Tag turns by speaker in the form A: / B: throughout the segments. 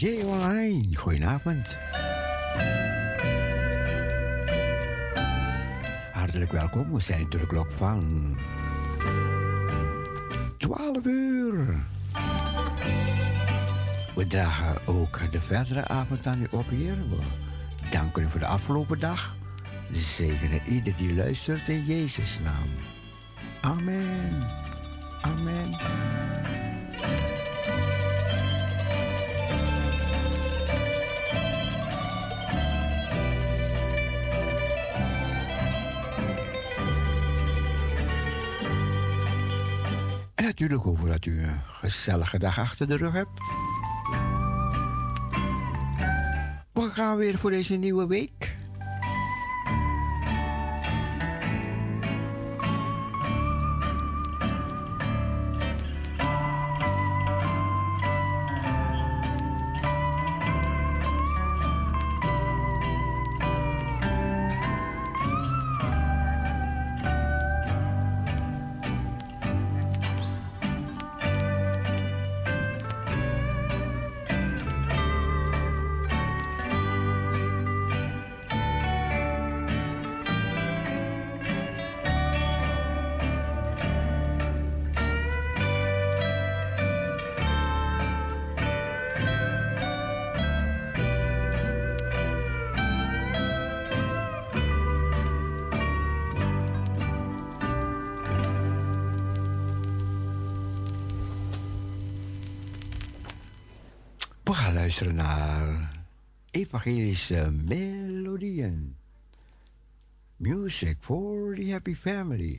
A: DJ Online. Goedenavond. Hartelijk welkom. We zijn door de klok van 12 uur. We dragen ook de verdere avond aan u op, Heer. We danken u voor de afgelopen dag. Zegenen ieder die luistert in Jezus' naam. Amen. Amen. Natuurlijk hopen dat u een gezellige dag achter de rug hebt. We gaan weer voor deze nieuwe week. Evangelische melodieën. Music for the happy family.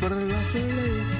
A: Dat mij verlassen leed.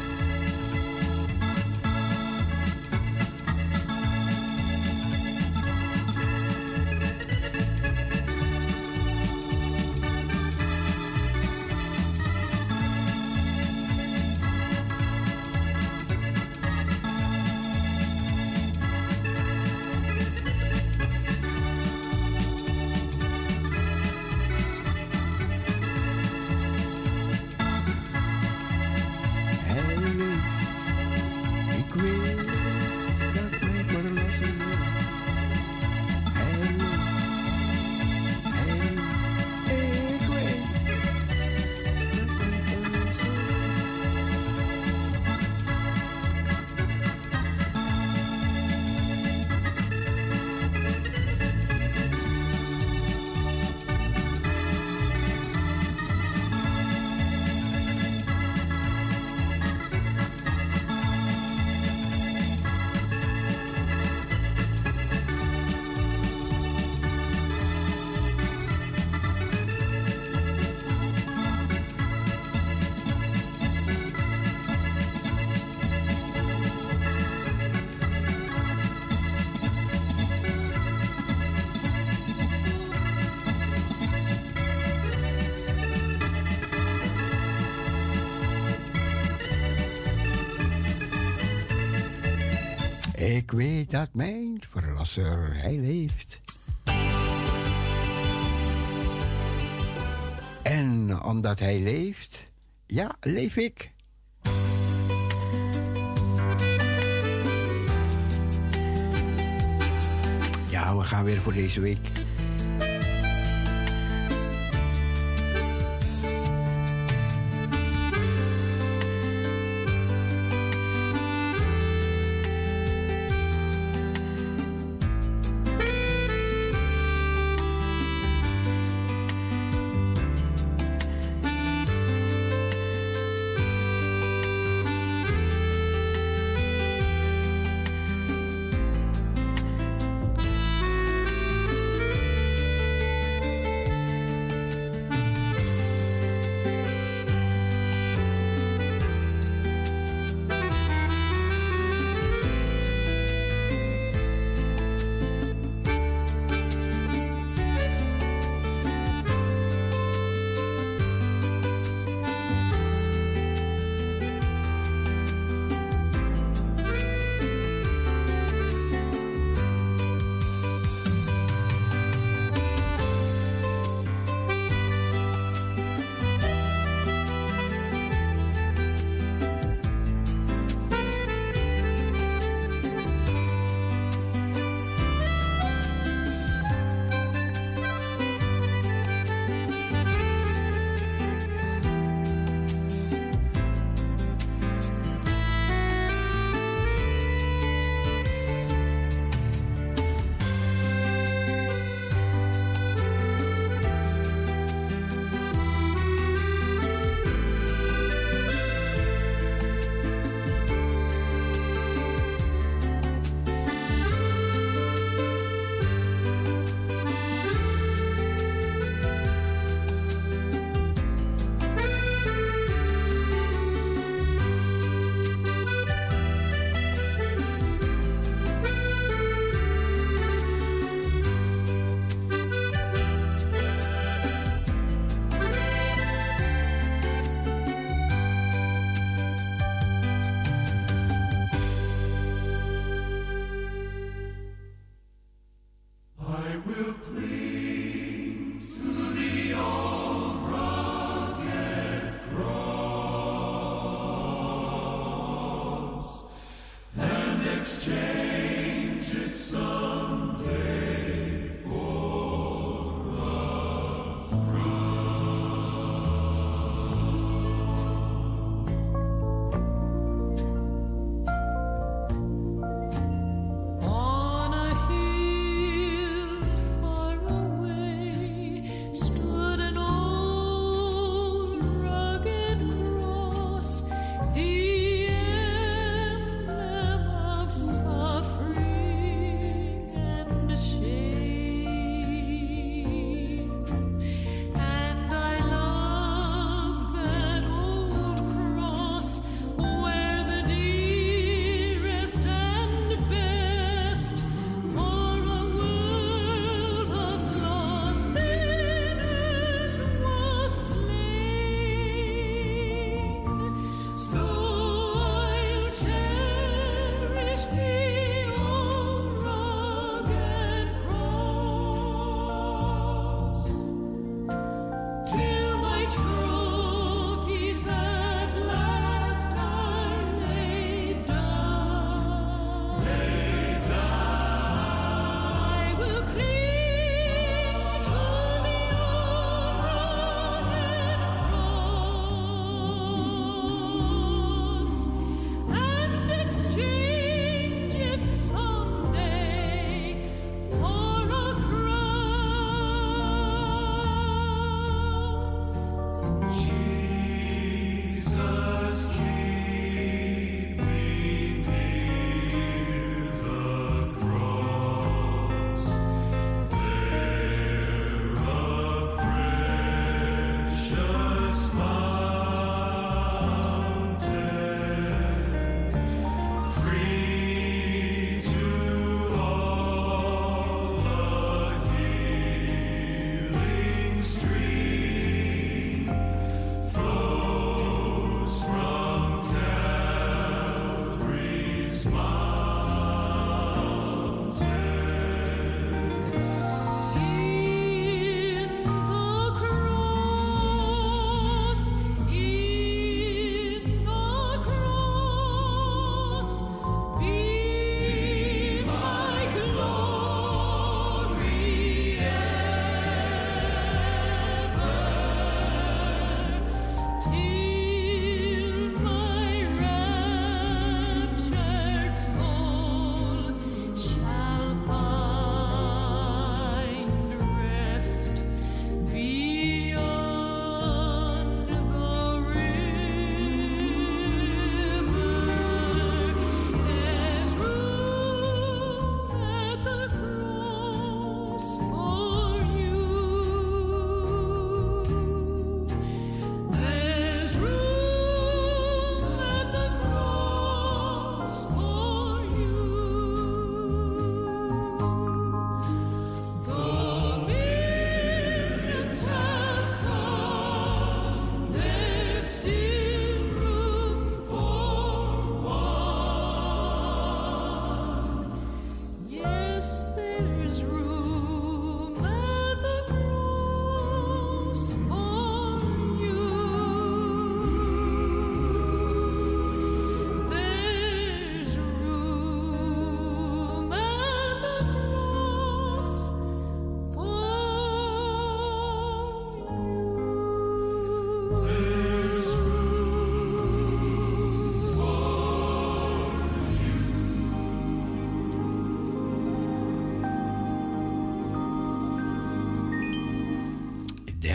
A: Ik weet dat mijn verlosser, hij leeft. En omdat hij leeft, ja, leef ik. Ja, we gaan weer voor deze week.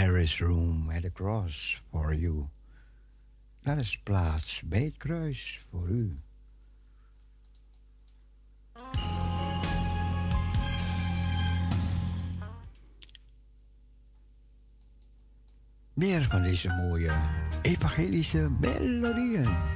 A: There is room at the cross for you. Daar is plaats bij het kruis voor u. Meer van deze mooie evangelische melodieën.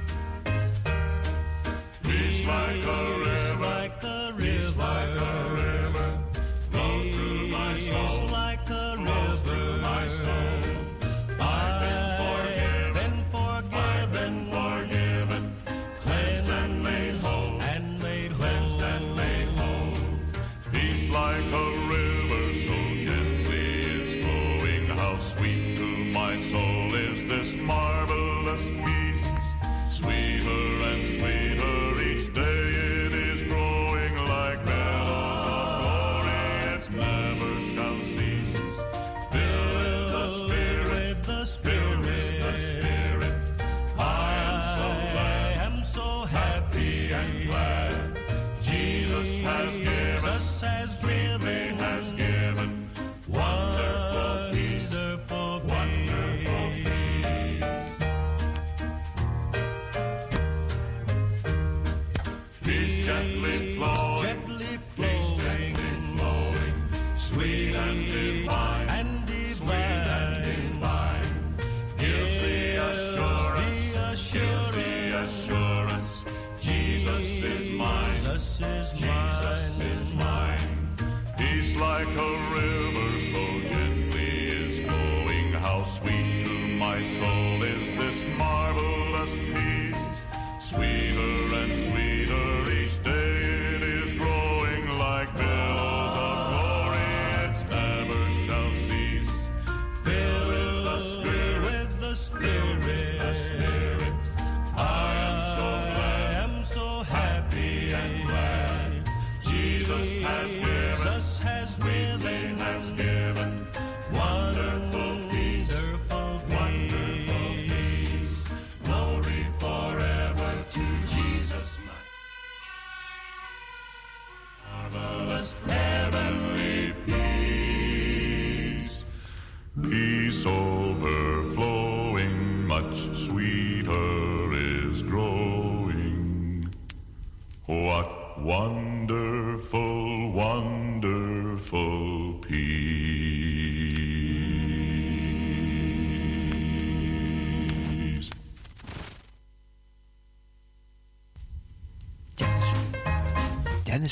B: Sweet to my soul is this marvelous music.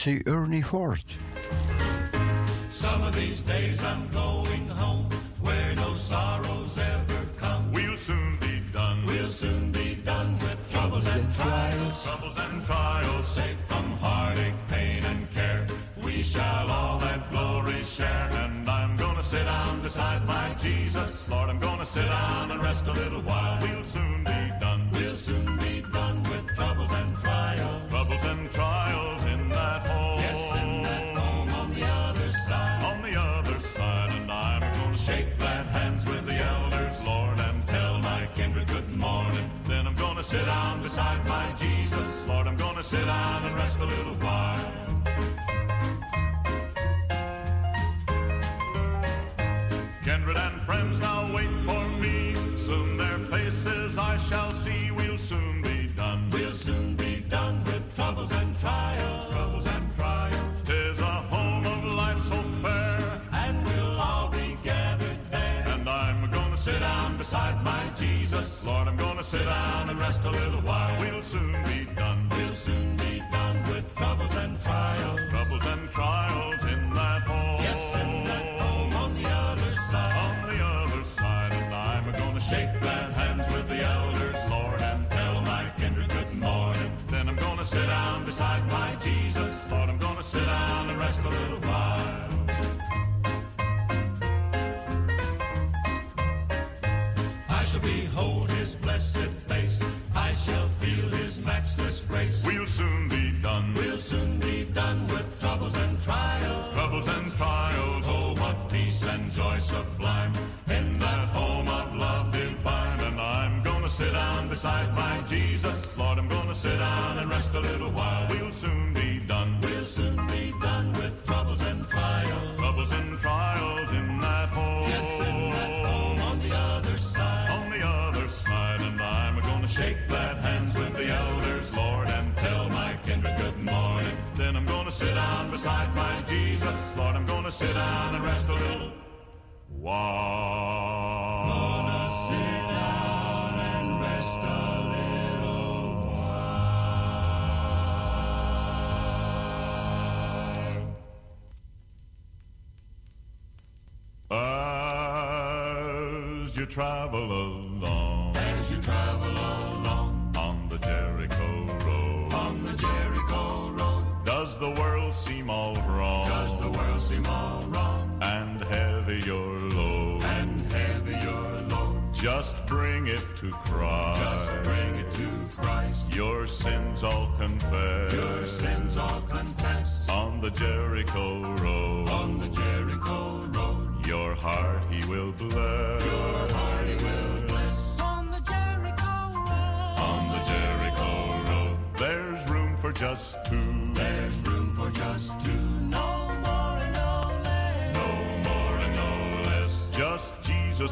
A: see Ernie Ford.
B: Some of these days I'm going. beside my Jesus. Lord, I'm gonna sit down and rest a little while. We'll soon be done. We'll soon be done with troubles and trials. Troubles and trials in that home. Yes, in that home on the other side. On the other side, and I'm gonna shake that hands with the elders, Lord, and tell my kindred good morning. Then I'm gonna sit down beside my Jesus. Lord, I'm gonna sit down and rest a little while.
C: you travel along,
B: as you travel along
C: on the Jericho Road,
B: on the Jericho Road,
C: does the world seem all wrong?
B: Does the world seem all wrong?
C: And heavy your load,
B: and heavy your load.
C: Just bring it to Christ,
B: just bring it to Christ.
C: Your sins all confess,
B: your sins all confess
C: on the Jericho Road,
B: on the Jericho Road.
C: Your heart He will bless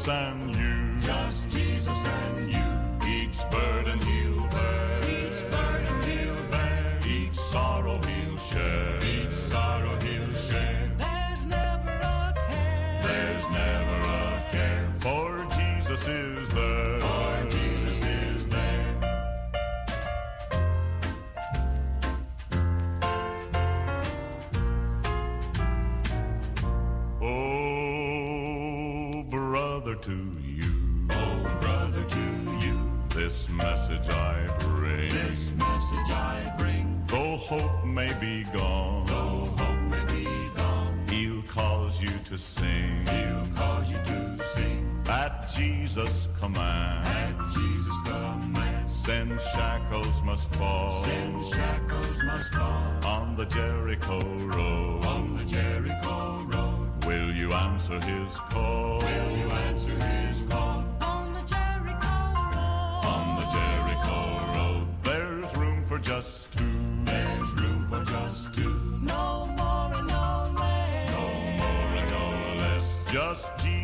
B: and
C: you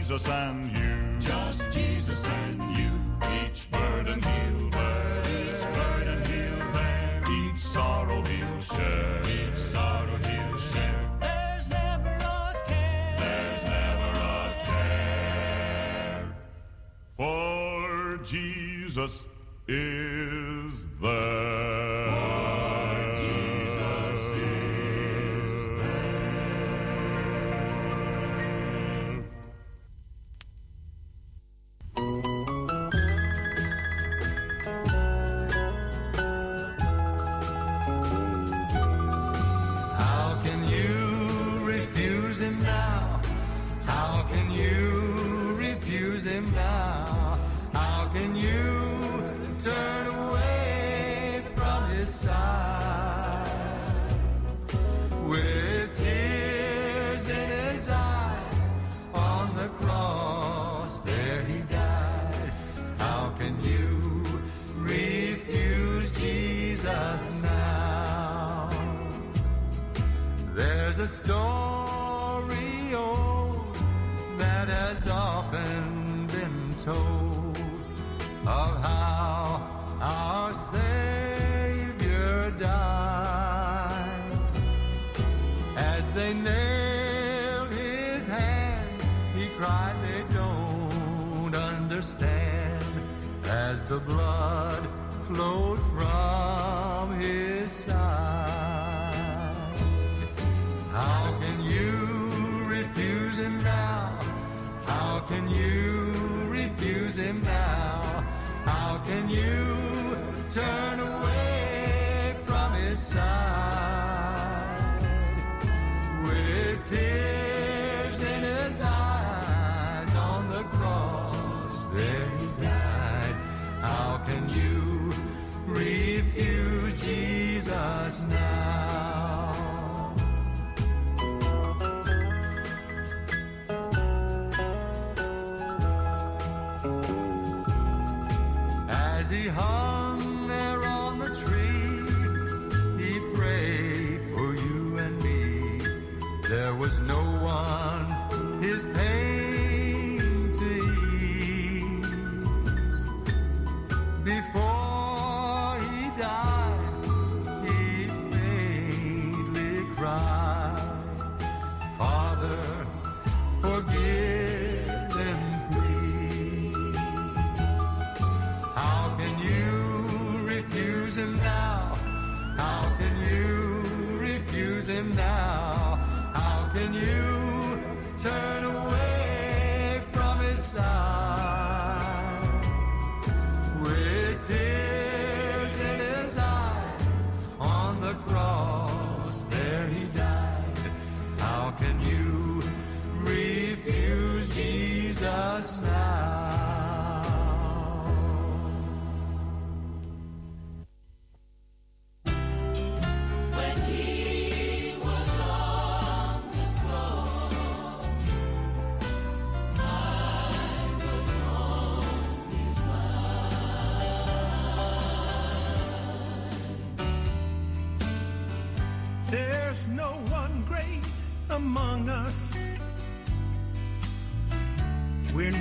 B: Jesus and you.
C: Just Jesus and you. Each burden he'll bear.
B: Each burden he'll bear.
C: Each sorrow he'll share.
B: There's never a care.
C: For Jesus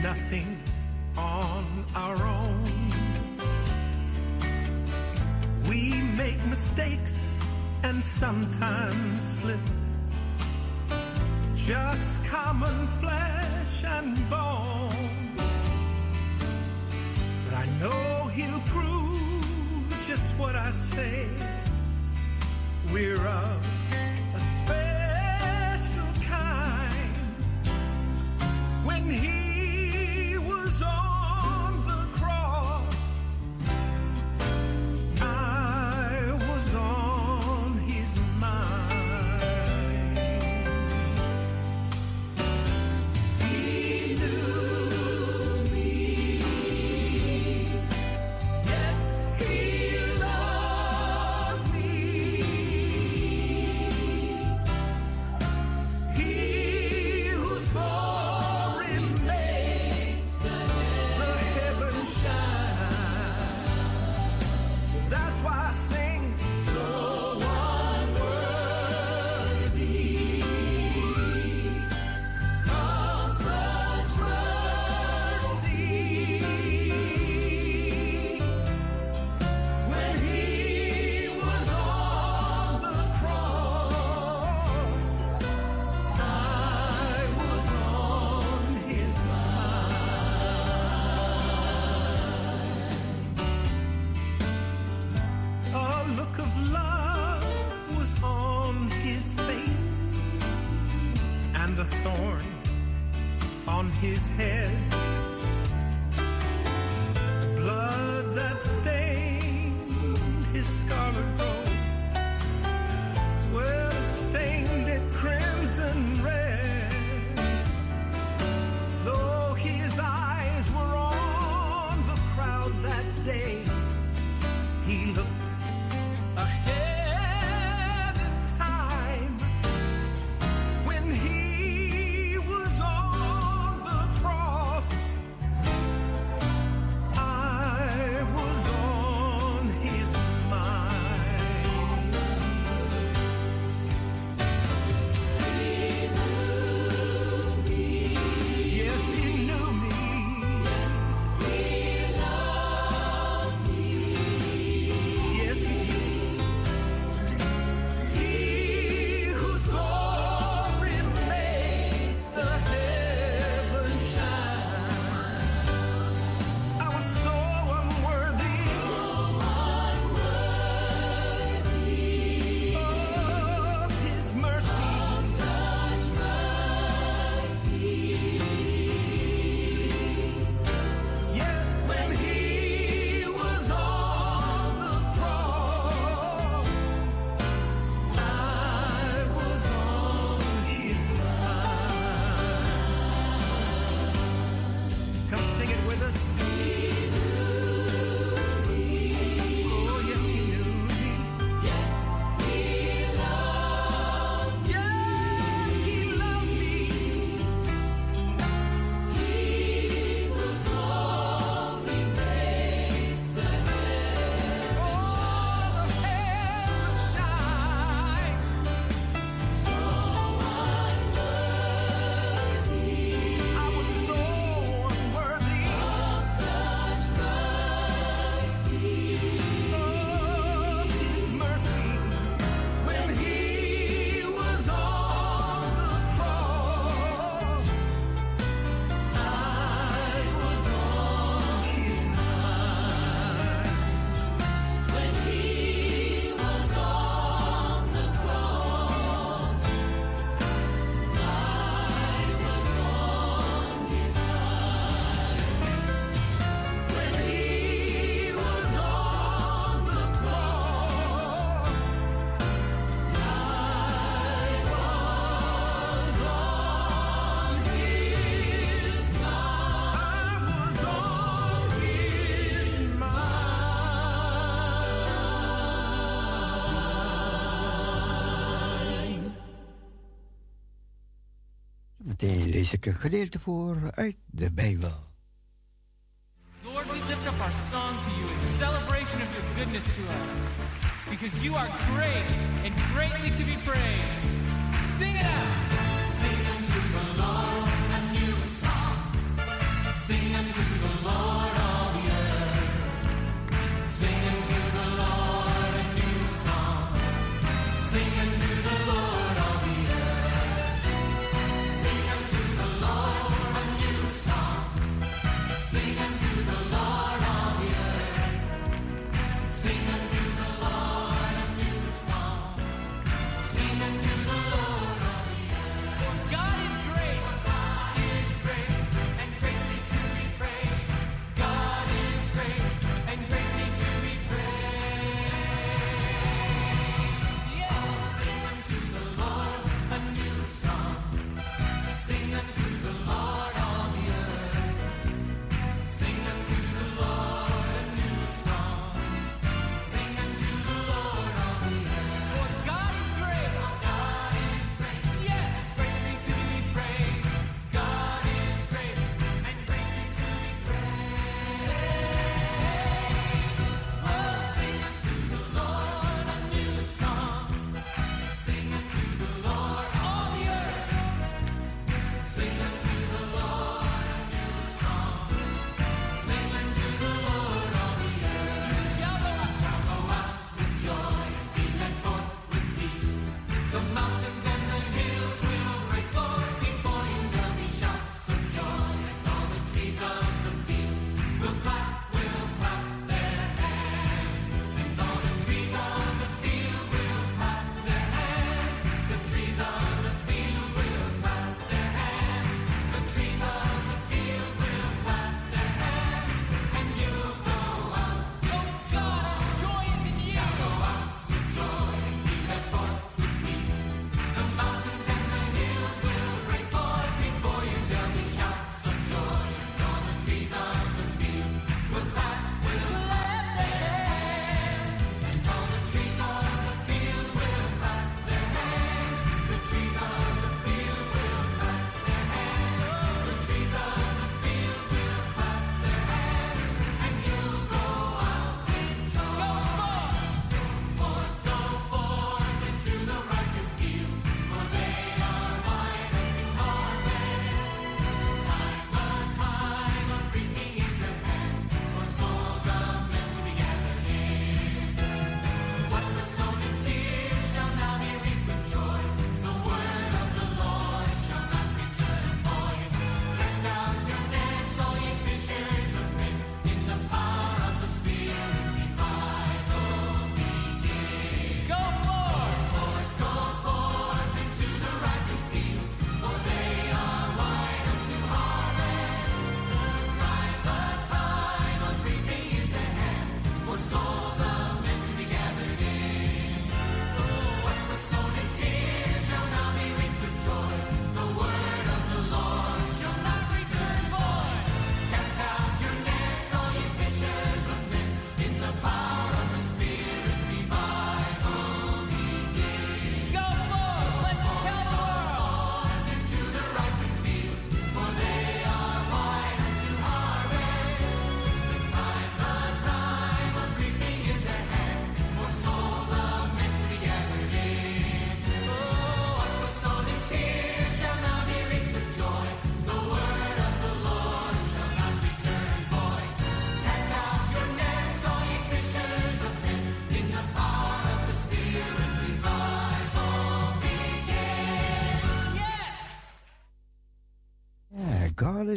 D: ainda
A: assim lees ik een gedeelte voor uit de Bijbel.
E: Lord, we lift up our song to you in celebration of your goodness to us. Because you are great and greatly to be praised.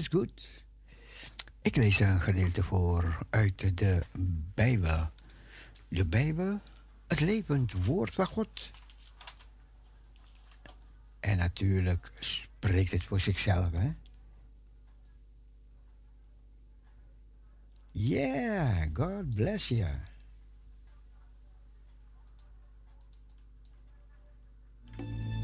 E: is
A: goed. Ik lees een gedeelte voor uit de Bijbel. De Bijbel, het levend woord van God. En natuurlijk spreekt het voor zichzelf, hè? Yeah, God bless you.
B: you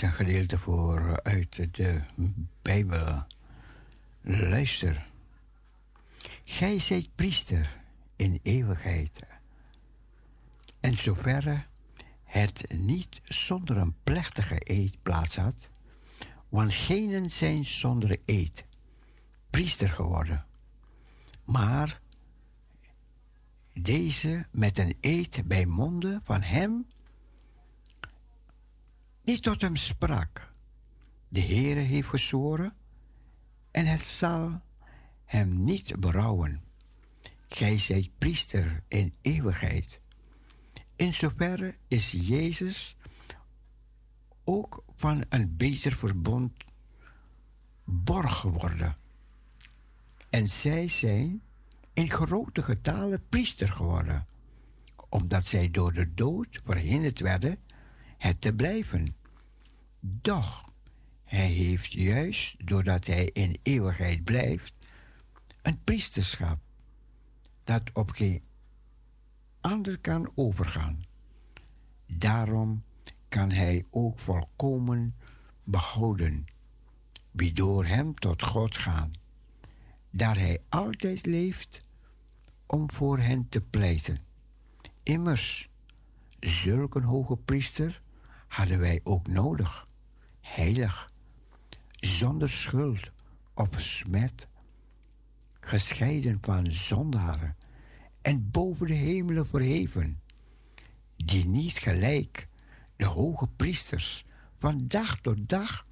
A: lees een gedeelte voor uit de Bijbel. Luister. Gij zijt priester in eeuwigheid. En zoverre het niet zonder een plechtige eed plaats had, want genen zijn zonder eed priester geworden, maar deze met een eed bij monden van hem die tot hem sprak. De Heere heeft gezworen en het zal hem niet berouwen. Gij zijt priester in eeuwigheid. In zoverre is Jezus ook van een beter verbond borg geworden. En zij zijn in grote getalen priester geworden, omdat zij door de dood verhinderd werden het te blijven. Doch hij heeft juist, doordat hij in eeuwigheid blijft, een priesterschap dat op geen ander kan overgaan. Daarom kan hij ook volkomen behouden, wie door hem tot God gaan, daar hij altijd leeft om voor hen te pleiten. Immers, zulke hoge priester hadden wij ook nodig, heilig, zonder schuld of smet, gescheiden van zondaren en boven de hemelen verheven, die niet gelijk de hoge priesters van dag tot dag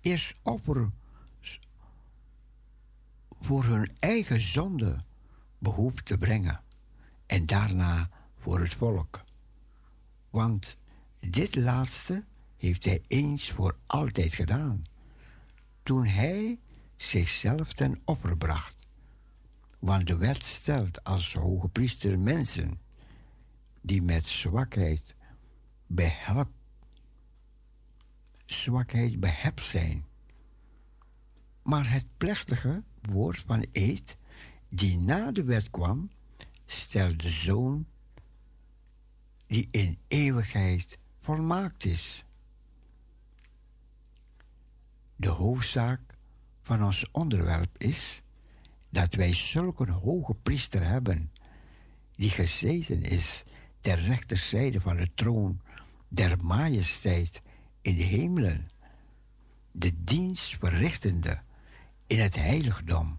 A: eerst offer voor hun eigen zonde behoeft te brengen en daarna voor het volk. Want dit laatste heeft hij eens voor altijd gedaan, toen hij zichzelf ten offer bracht. Want de wet stelt als hoge priester mensen die met zwakheid behelp, zwakheid behept zijn. Maar het plechtige woord van eed die na de wet kwam, stelt de zoon die in eeuwigheid volmaakt is. De hoofdzaak van ons onderwerp is dat wij zulke hoge priester hebben, die gezeten is ter rechterzijde van de troon der majesteit in de hemelen, de dienst verrichtende in het heiligdom,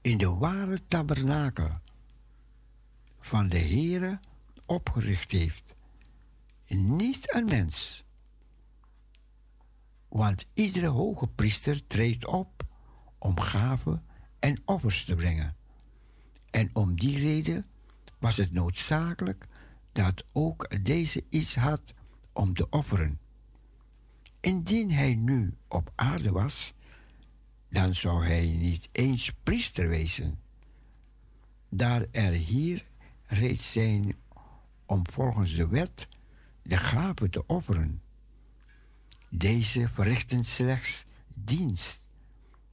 A: in de ware tabernakel van de Heere opgericht heeft. Niet een mens. Want iedere hoge priester treedt op om gaven en offers te brengen. En om die reden was het noodzakelijk dat ook deze iets had om te offeren. Indien hij nu op aarde was, dan zou hij niet eens priester wezen, daar er hier reeds zijn om volgens de wet de gaven te offeren. Deze verrichten slechts dienst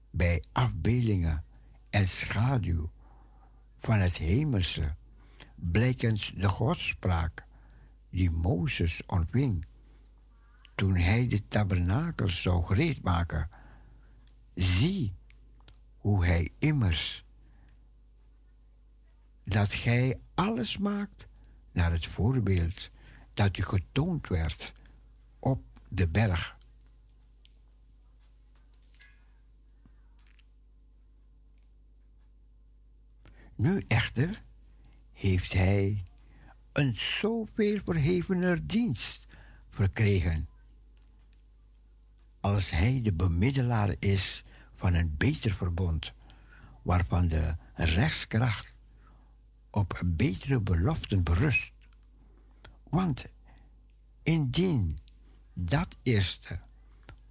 A: bij afbeeldingen en schaduw van het hemelse, blijkens de godspraak die Mozes ontving toen hij de tabernakel zou gereed maken. Zie hoe hij immers dat gij alles maakt naar het voorbeeld dat u getoond werd de berg. Nu echter heeft hij een zoveel verhevener dienst verkregen, als hij de bemiddelaar is van een beter verbond, waarvan de rechtskracht op betere beloften berust. Want indien dat eerste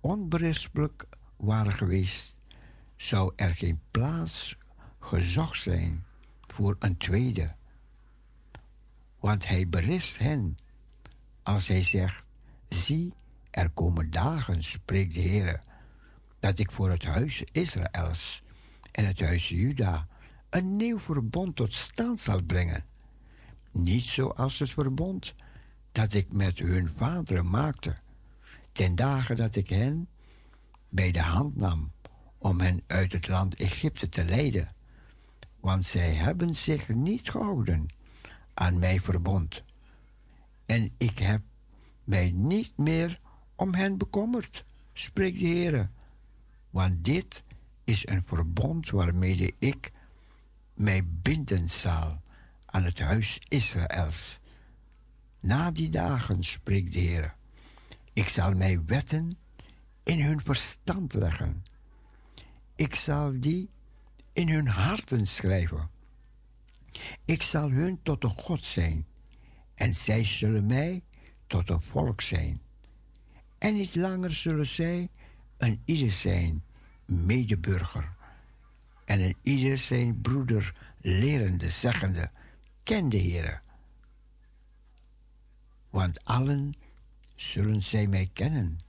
A: onberispelijk waren geweest, zou er geen plaats gezocht zijn voor een tweede. Want hij berist hen als hij zegt: Zie, er komen dagen, spreekt de Heer, dat ik voor het huis Israëls en het huis Juda een nieuw verbond tot stand zal brengen. Niet zoals het verbond dat ik met hun vaderen maakte, ten dagen dat ik hen bij de hand nam om hen uit het land Egypte te leiden. Want zij hebben zich niet gehouden aan mij verbond. En ik heb mij niet meer om hen bekommerd, spreekt de Heer. Want dit is een verbond waarmee ik mij binden zal aan het huis Israëls. Na die dagen, spreekt de Heer, ik zal mijn wetten in hun verstand leggen. Ik zal die in hun harten schrijven. Ik zal hun tot een God zijn, en zij zullen mij tot een volk zijn. En niet langer zullen zij een ieder zijn medeburger, en een ieder zijn broeder lerende, zeggende, ken de Heer. Want allen zullen zij mij kennen,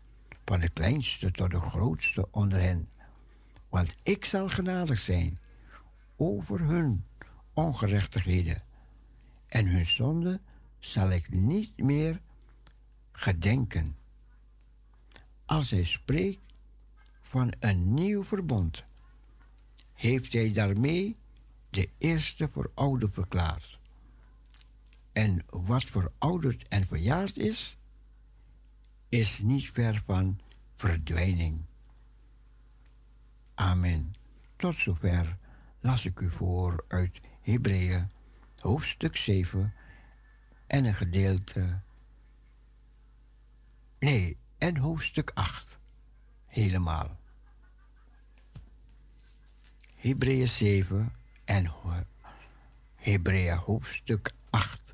A: van de kleinste tot de grootste onder hen. Want ik zal genadig zijn over hun ongerechtigheden. En hun zonde zal ik niet meer gedenken. Als hij spreekt van een nieuw verbond, heeft hij daarmee de eerste verouderd verklaard. En wat verouderd en verjaard is, is niet ver van verdwijning. Amen. Tot zover las ik u voor uit Hebreeën, hoofdstuk 7 en een gedeelte. Nee, en hoofdstuk 8. Helemaal. Hebreeën 7 en Hebreeën hoofdstuk 8.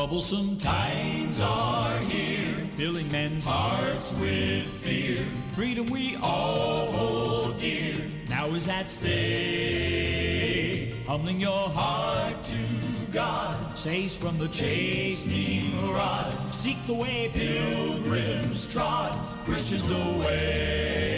B: Troublesome times are here, filling men's hearts with fear. Freedom we all hold dear, now is at stake. Humbling your heart to God, saves from the chastening rod. Seek the way pilgrims trod, Christians away.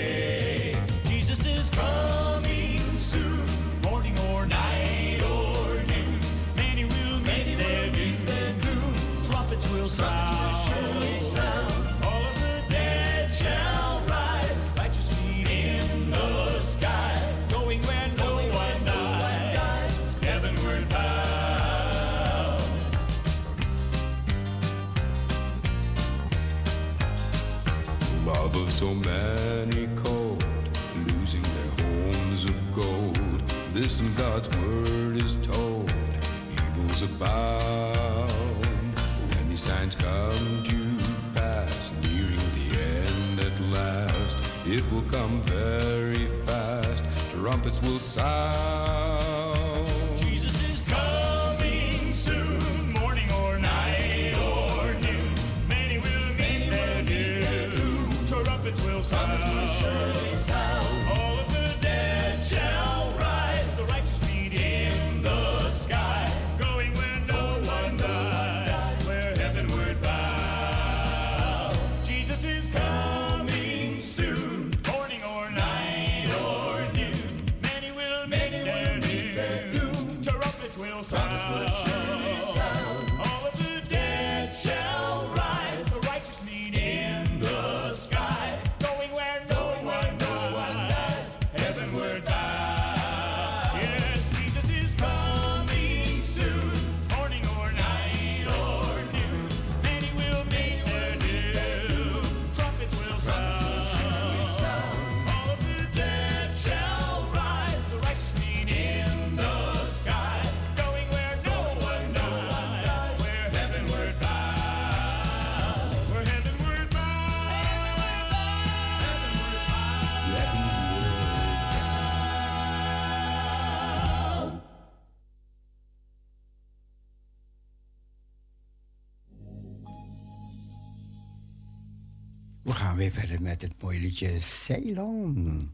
F: verder met het mooie liedje Ceylon.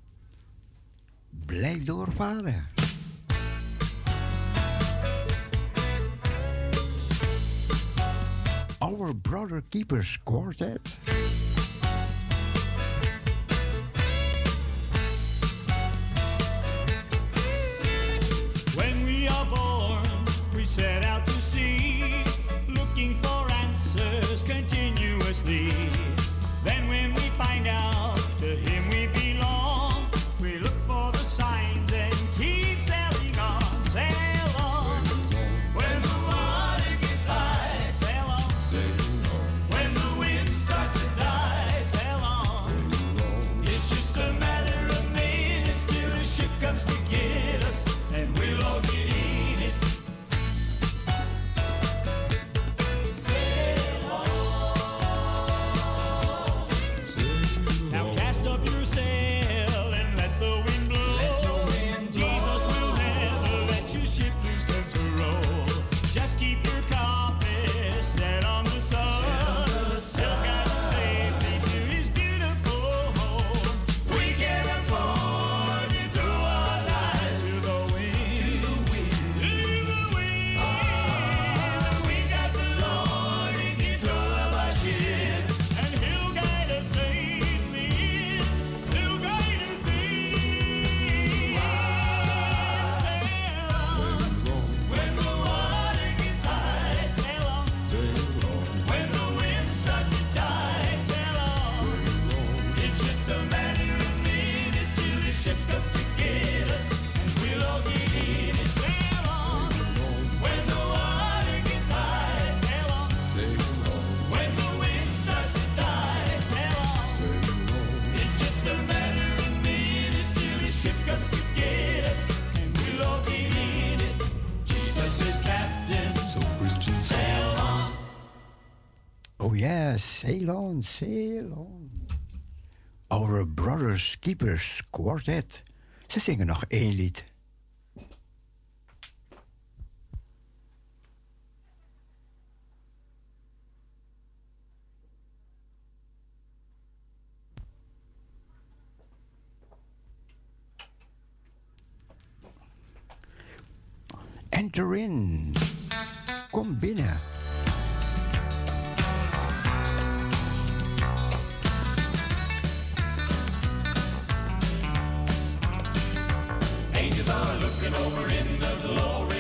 F: Blijf doorvaren. Our Brother Keepers Quartet.
B: on, sail. Our
F: Brothers Keepers Quartet. Ze zingen nog één lied. over in the glory.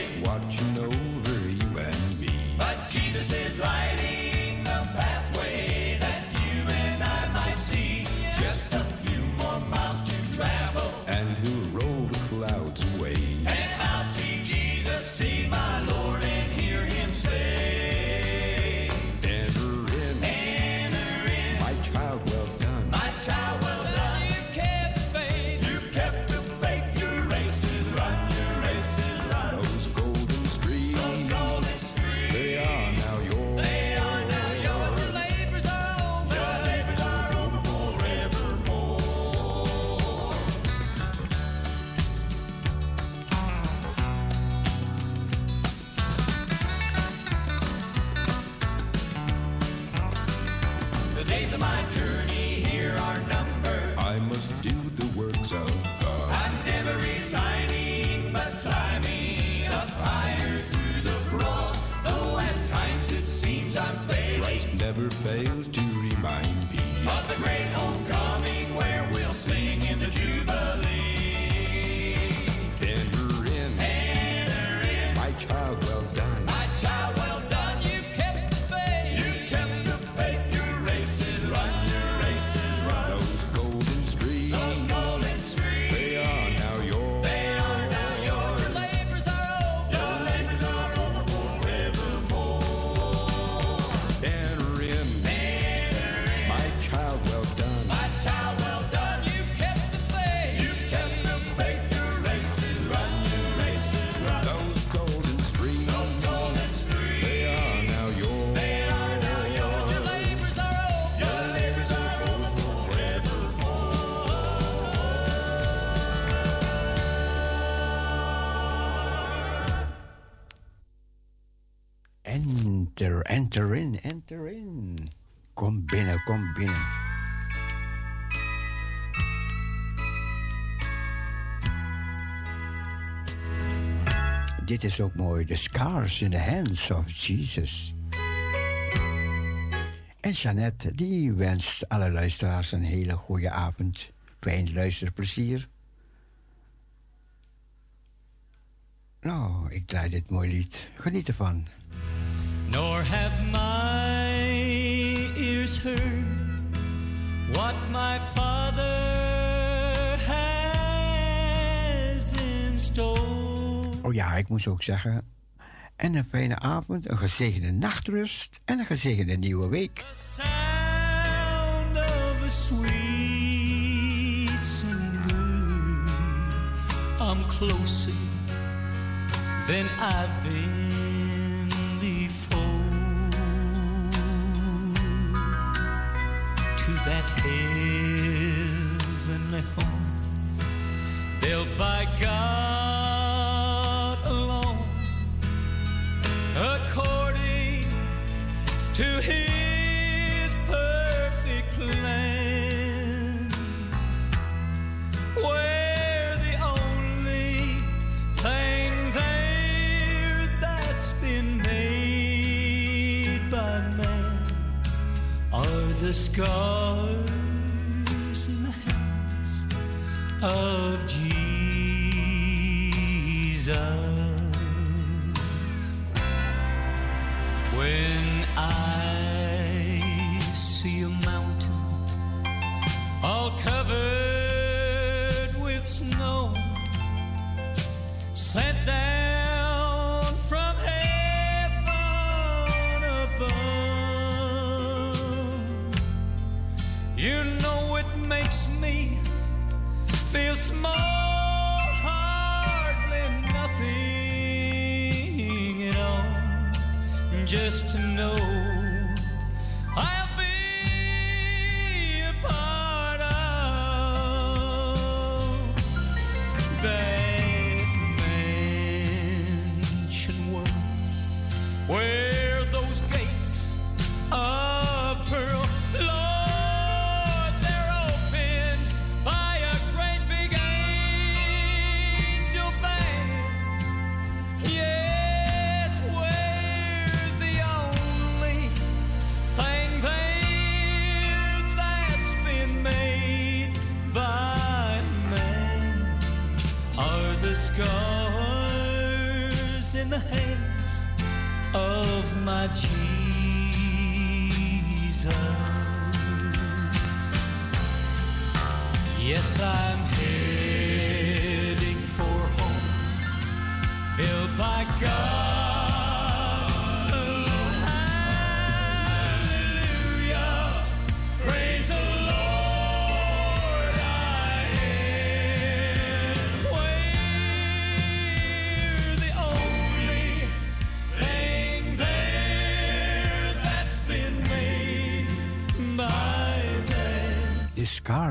G: Enter in,
F: enter in.
A: Kom binnen, kom binnen. Dit is ook mooi. The scars in the hands of Jesus. En Jeannette, die wenst alle luisteraars een hele goede avond. Fijn luisterplezier. Nou, ik draai dit mooi lied. Geniet ervan
C: nor have my ears heard what my Father has in store.
A: Oh ja, ik moest ook zeggen. En een fijne avond, een gezegende nachtrust en een gezegende nieuwe week.
C: I'm closer than I've been. that heavenly home built by God alone according to His. the scars in the hands of Jesus. When I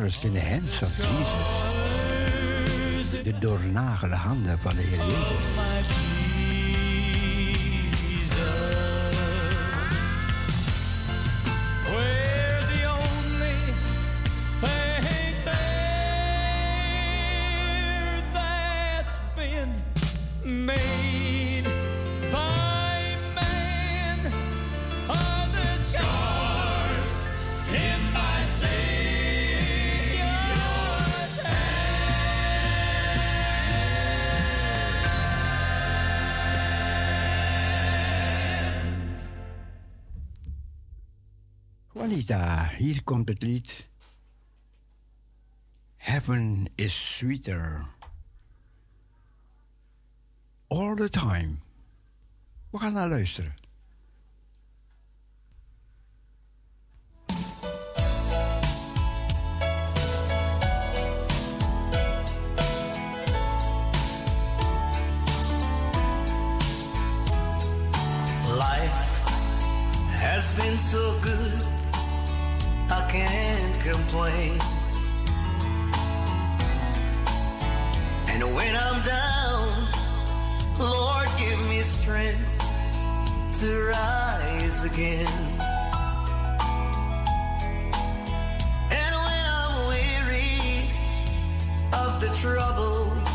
A: In the Hands of Jesus. De doornagelde handen van de Heer Jezus. Hier komt het lied. Heaven is sweeter. All the time. We gaan naar luisteren.
H: the trouble.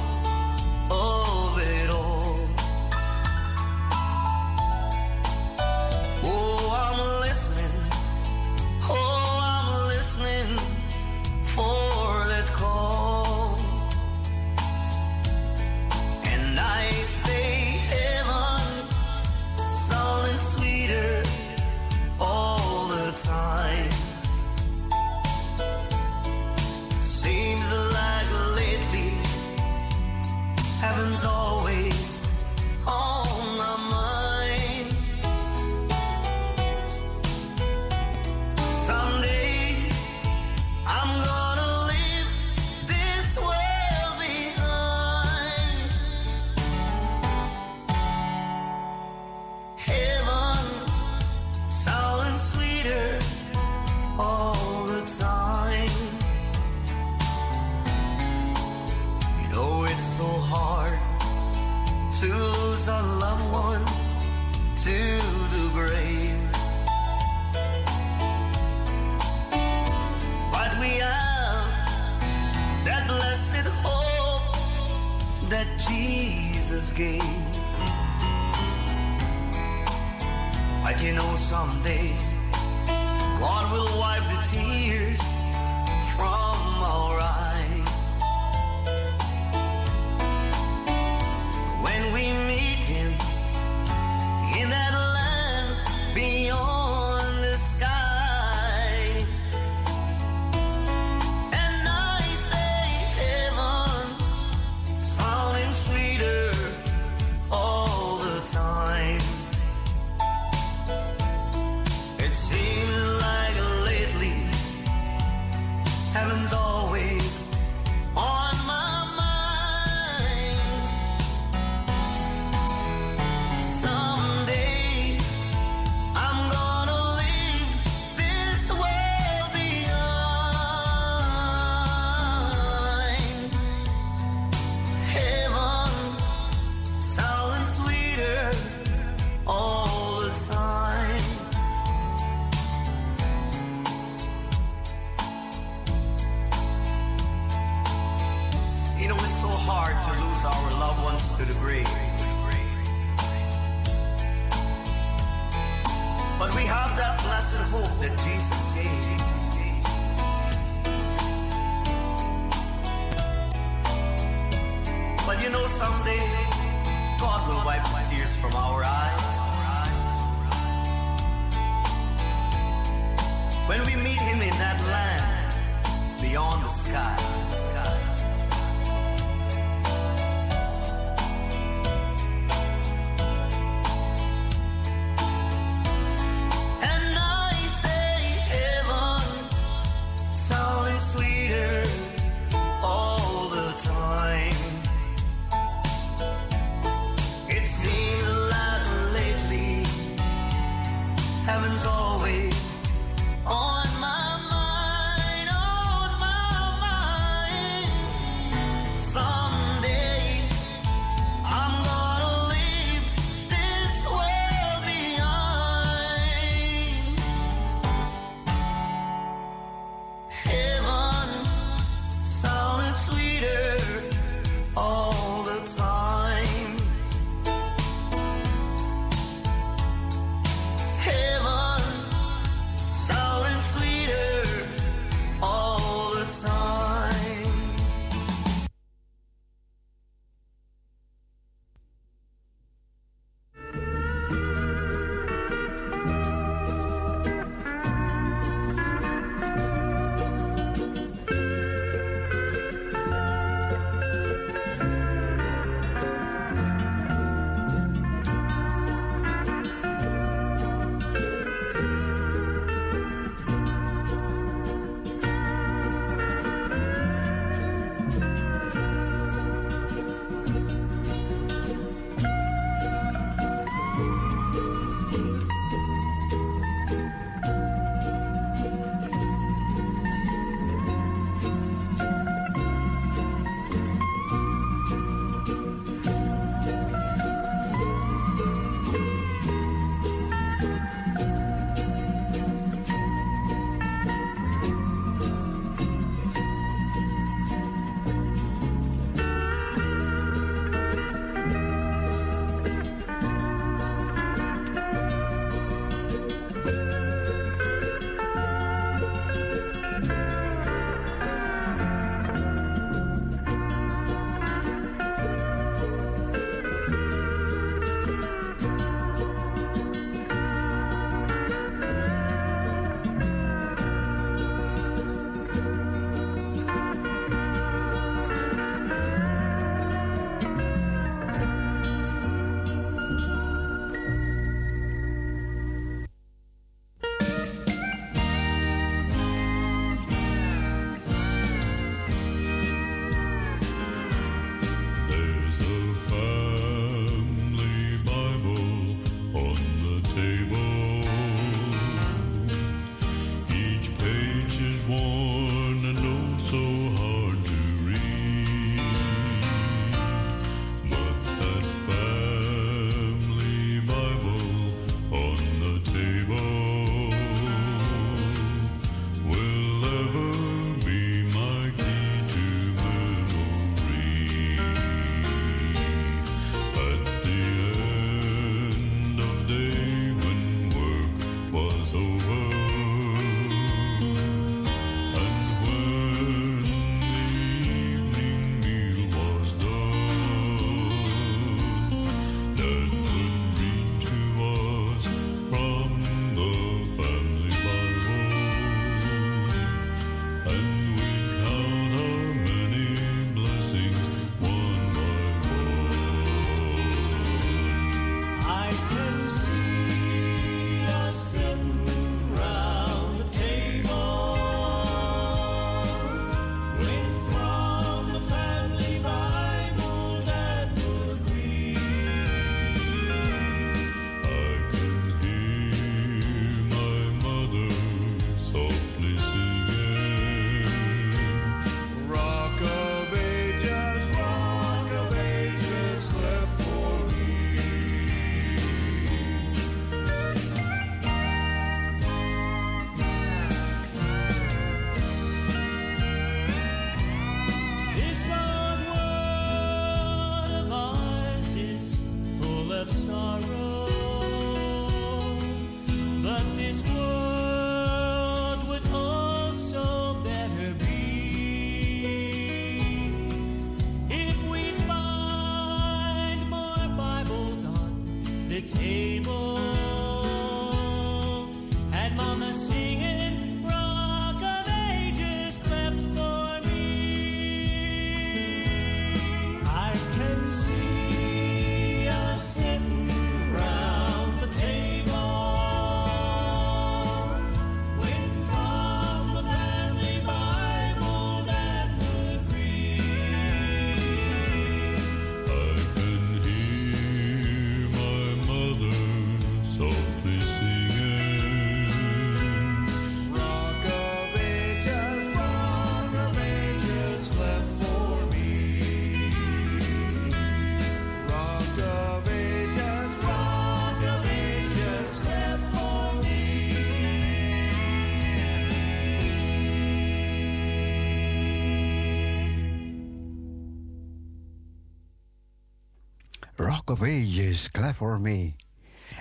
H: Of
I: Ages, Clap for Me.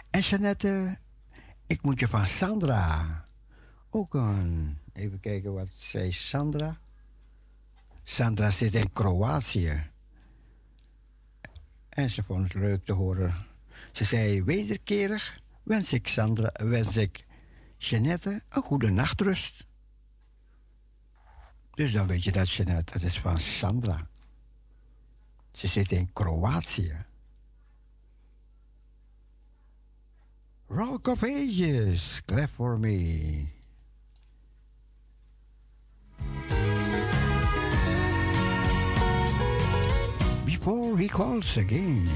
I: En Jeannette, ik moet je van Sandra. Ook een, even kijken wat zei Sandra. Sandra zit in Kroatië. En ze vond het leuk te horen. Ze zei, wederkerig wens ik Sandra, wens ik Jeannette een goede nachtrust. Dus dan weet je dat Jeannette, dat is van Sandra. Ze zit in Kroatië. Rock of Ages, clap for me. Before he calls again.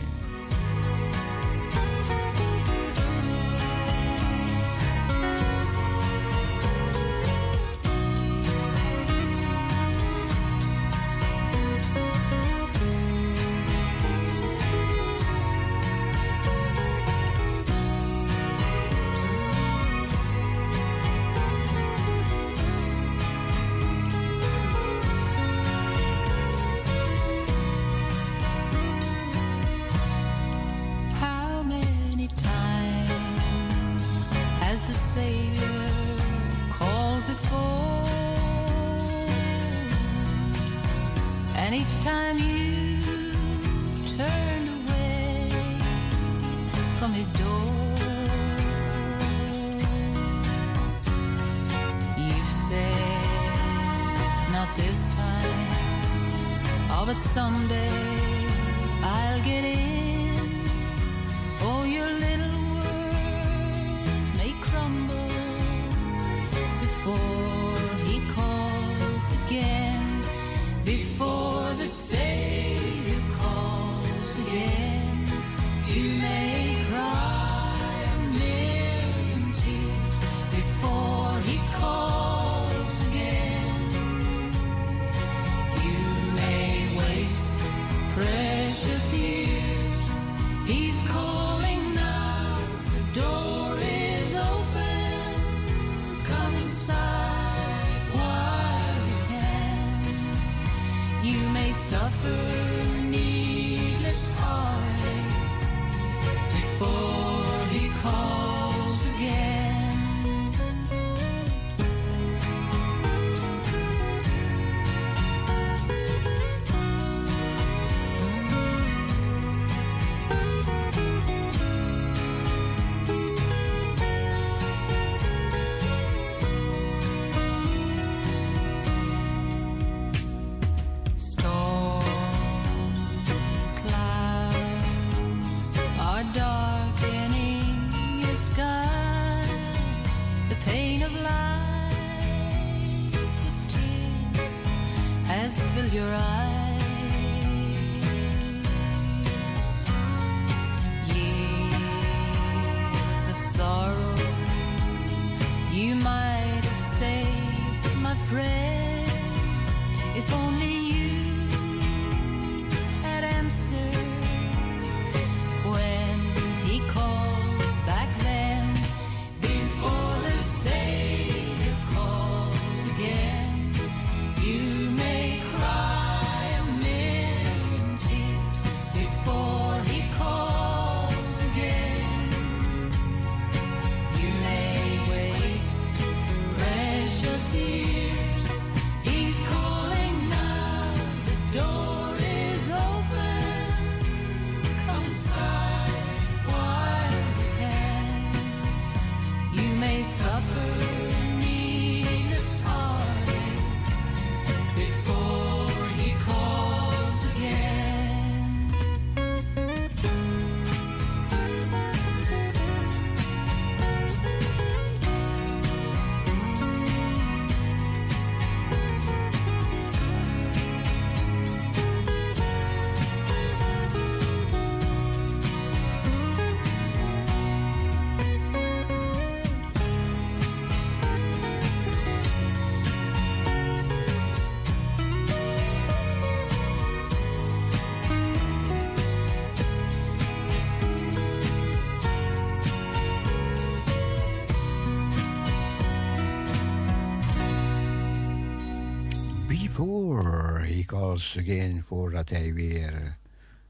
A: voor. He calls again for a
I: weer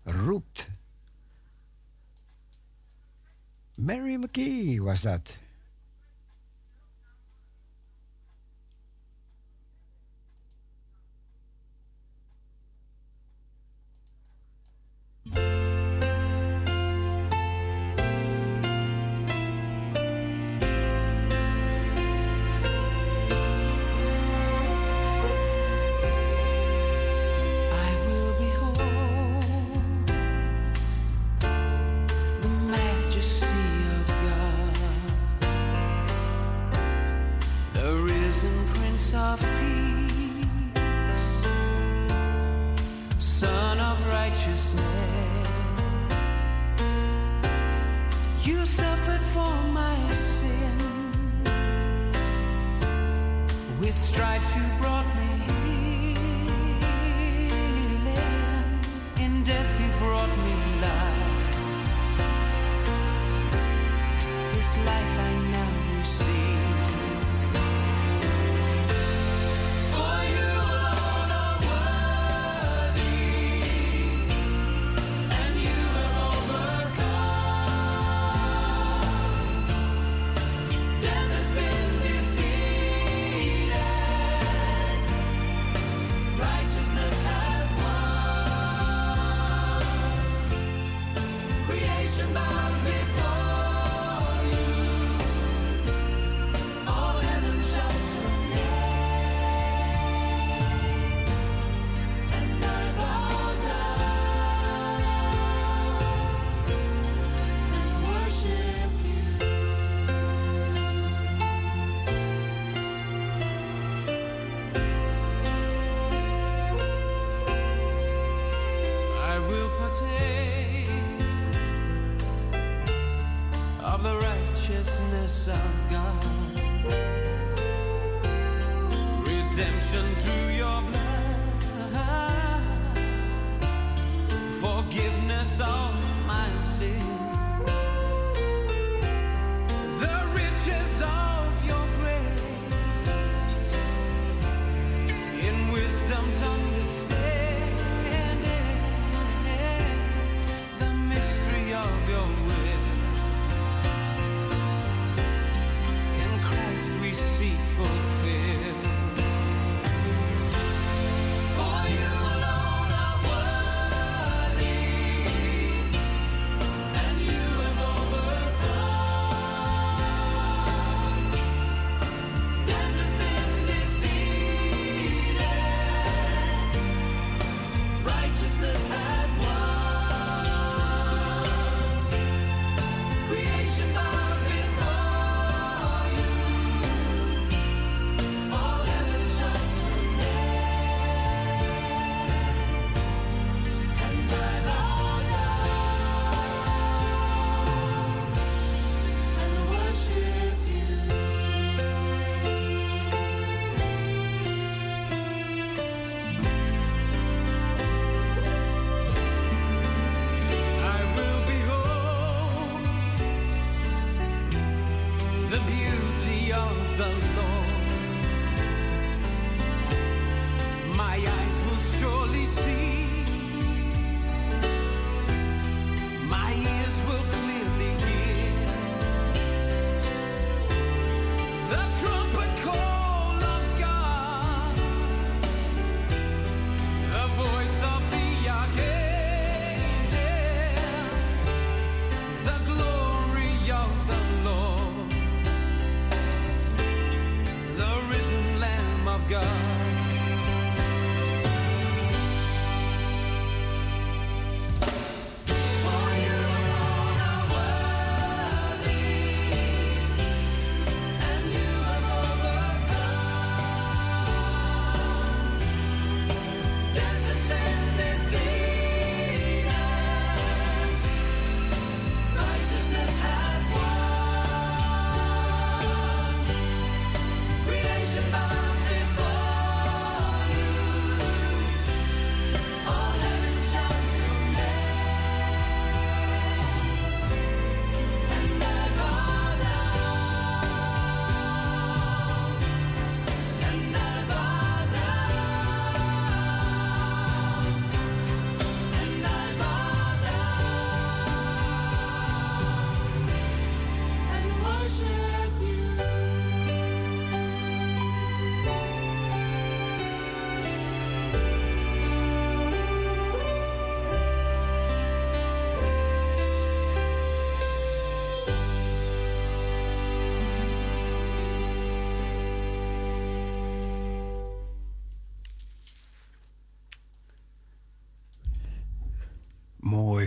I: root.
A: Mary McKee was
J: that? With stripes you brought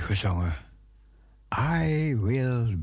A: gezongen. I will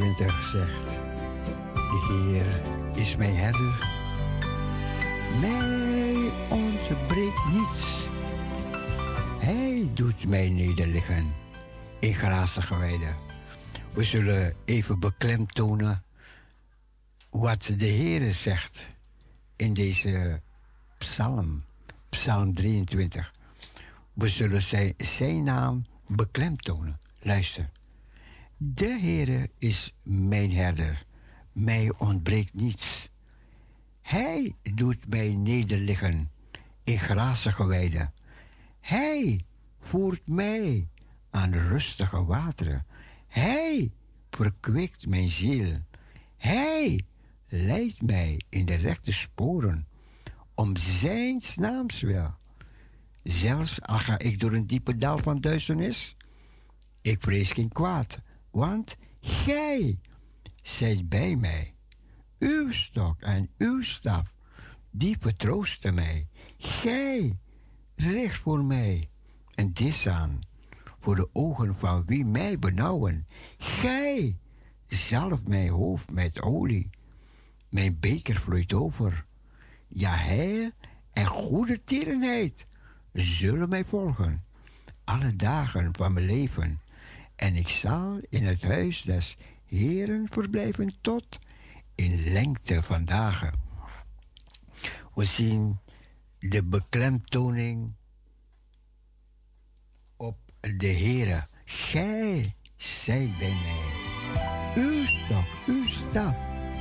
A: 23 zegt: De Heer is mijn herder. Mij ontbreekt niets. Hij doet mij nederliggen in grazige weiden. We zullen even beklemtonen wat de Heer zegt in deze psalm, psalm 23. We zullen zijn, zijn naam beklemtonen. Luister. De Heere is mijn herder, mij ontbreekt niets. Hij doet mij nederliggen in grazige weiden. Hij voert mij aan rustige wateren. Hij verkwikt mijn ziel. Hij leidt mij in de rechte sporen, om zijn naams wil. Zelfs al ga ik door een diepe dal van duisternis, ik vrees geen kwaad want gij zijt bij mij. Uw stok en uw staf, die vertroosten mij. Gij richt voor mij een dis aan, voor de ogen van wie mij benauwen. Gij zalf mijn hoofd met olie. Mijn beker vloeit over. Ja, en goede tierenheid zullen mij volgen. Alle dagen van mijn leven en ik zal in het huis des Heeren verblijven tot in lengte van dagen. We zien de beklemtoning op de Heere. Gij zijt bij mij. Uw stok, uw staf,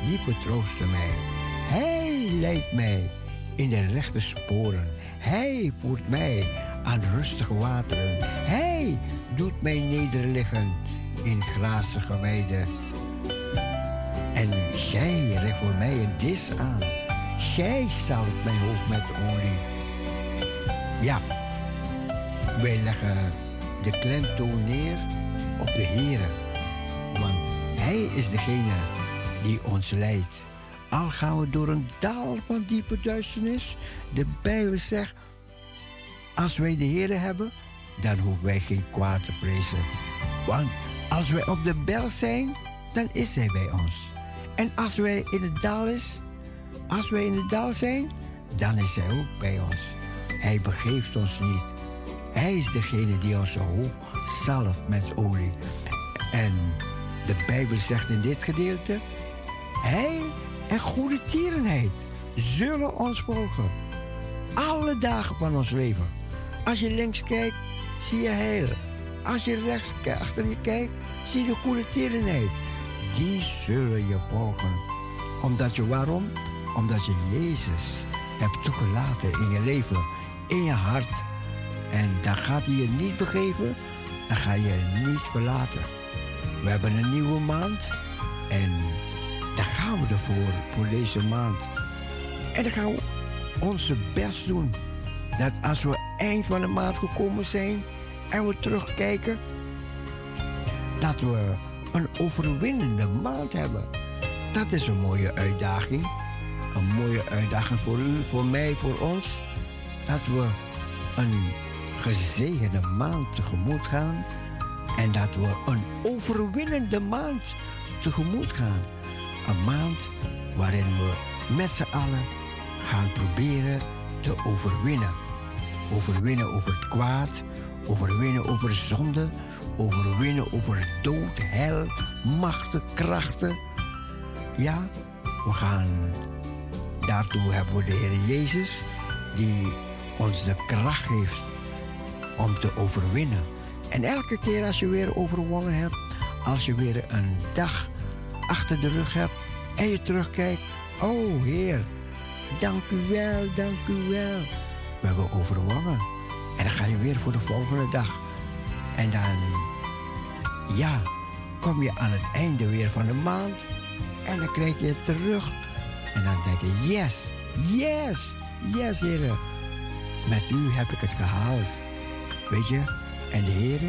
A: die vertroosten mij. Hij leidt mij in de rechte sporen. Hij voert mij aan rustige wateren. Hij doet mij nederliggen in grazige weiden. En gij recht voor mij een dis aan. Gij zalft mijn hoofd met olie. Ja, wij leggen de klemtoon neer op de Heer. Want Hij is degene die ons leidt. Al gaan we door een dal van diepe duisternis. De Bijbel zegt, als wij de Heer hebben, dan hoeven wij geen kwaad te vrezen. Want als wij op de berg zijn, dan is Hij bij ons. En als wij in het dal is, als wij in het dal zijn, dan is Hij ook bij ons. Hij begeeft ons niet. Hij is degene die ons hoofd zalft met olie. En de Bijbel zegt in dit gedeelte: Hij en goede tierenheid zullen ons volgen. Alle dagen van ons leven. Als je links kijkt, zie je heil. Als je rechts achter je kijkt, zie je goede tierenheid. Die zullen je volgen. Omdat je waarom? Omdat je Jezus hebt toegelaten in je leven, in je hart. En dan gaat hij je niet begeven, dan ga je je niet verlaten. We hebben een nieuwe maand en daar gaan we ervoor, voor deze maand. En dan gaan we onze best doen. Dat als we eind van de maand gekomen zijn en we terugkijken, dat we een overwinnende maand hebben. Dat is een mooie uitdaging. Een mooie uitdaging voor u, voor mij, voor ons. Dat we een gezegende maand tegemoet gaan. En dat we een overwinnende maand tegemoet gaan. Een maand waarin we met z'n allen gaan proberen te overwinnen. Overwinnen over het kwaad, overwinnen over zonde, overwinnen over dood, hel, machten, krachten. Ja, we gaan daartoe hebben we de Heer Jezus die ons de kracht geeft om te overwinnen. En elke keer als je weer overwonnen hebt, als je weer een dag achter de rug hebt en je terugkijkt, oh Heer, dank u wel, dank u wel. We hebben overwonnen. En dan ga je weer voor de volgende dag. En dan, ja, kom je aan het einde weer van de maand. En dan krijg je het terug. En dan denk je, yes, yes, yes, Heer. Met u heb ik het gehaald. Weet je? En de Heer,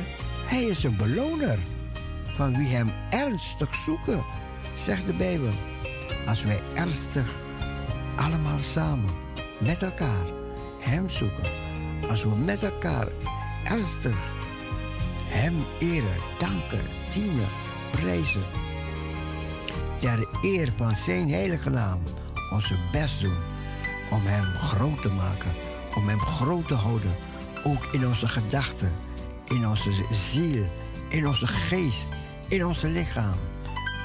A: Hij is een beloner van wie Hem ernstig zoeken, zegt de Bijbel. Als wij ernstig allemaal samen met elkaar Hem zoeken, als we met elkaar ernstig Hem eren, danken, dienen, prijzen, ter eer van Zijn heilige naam, onze best doen om Hem groot te maken, om Hem groot te houden, ook in onze gedachten, in onze ziel, in onze geest, in onze lichaam.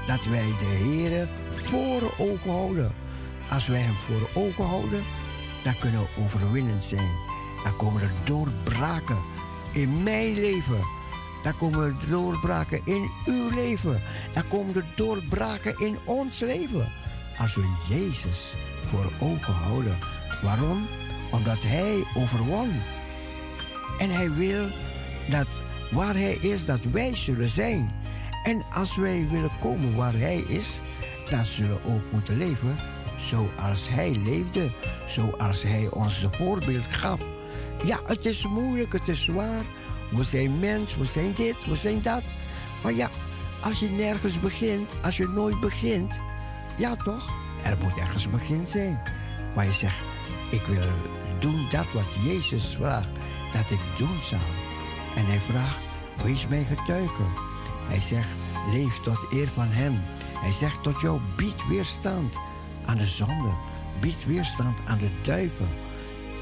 A: Dat wij de Heer voor ogen houden. Als wij Hem voor ogen houden, dan kunnen we overwinnend zijn. Dan komen er doorbraken in mijn leven. Dan komen er doorbraken in uw leven. Dan komen er doorbraken in ons leven. Als we Jezus voor ogen houden. Waarom? Omdat Hij overwon. En Hij wil dat waar Hij is, dat wij zullen zijn. En als wij willen komen waar Hij is, dan zullen we ook moeten leven zoals Hij leefde. Zoals Hij ons de voorbeeld gaf. Ja, het is moeilijk, het is zwaar. We zijn mens, we zijn dit, we zijn dat. Maar ja, als je nergens begint, als je nooit begint, ja toch? Er moet ergens een begin zijn. Maar je zegt, ik wil doen dat wat Jezus vraagt dat ik doen zal. En hij vraagt, wees mijn getuige. Hij zegt, leef tot eer van hem. Hij zegt tot jou, bied weerstand aan de zonde. Bied weerstand aan de duivel.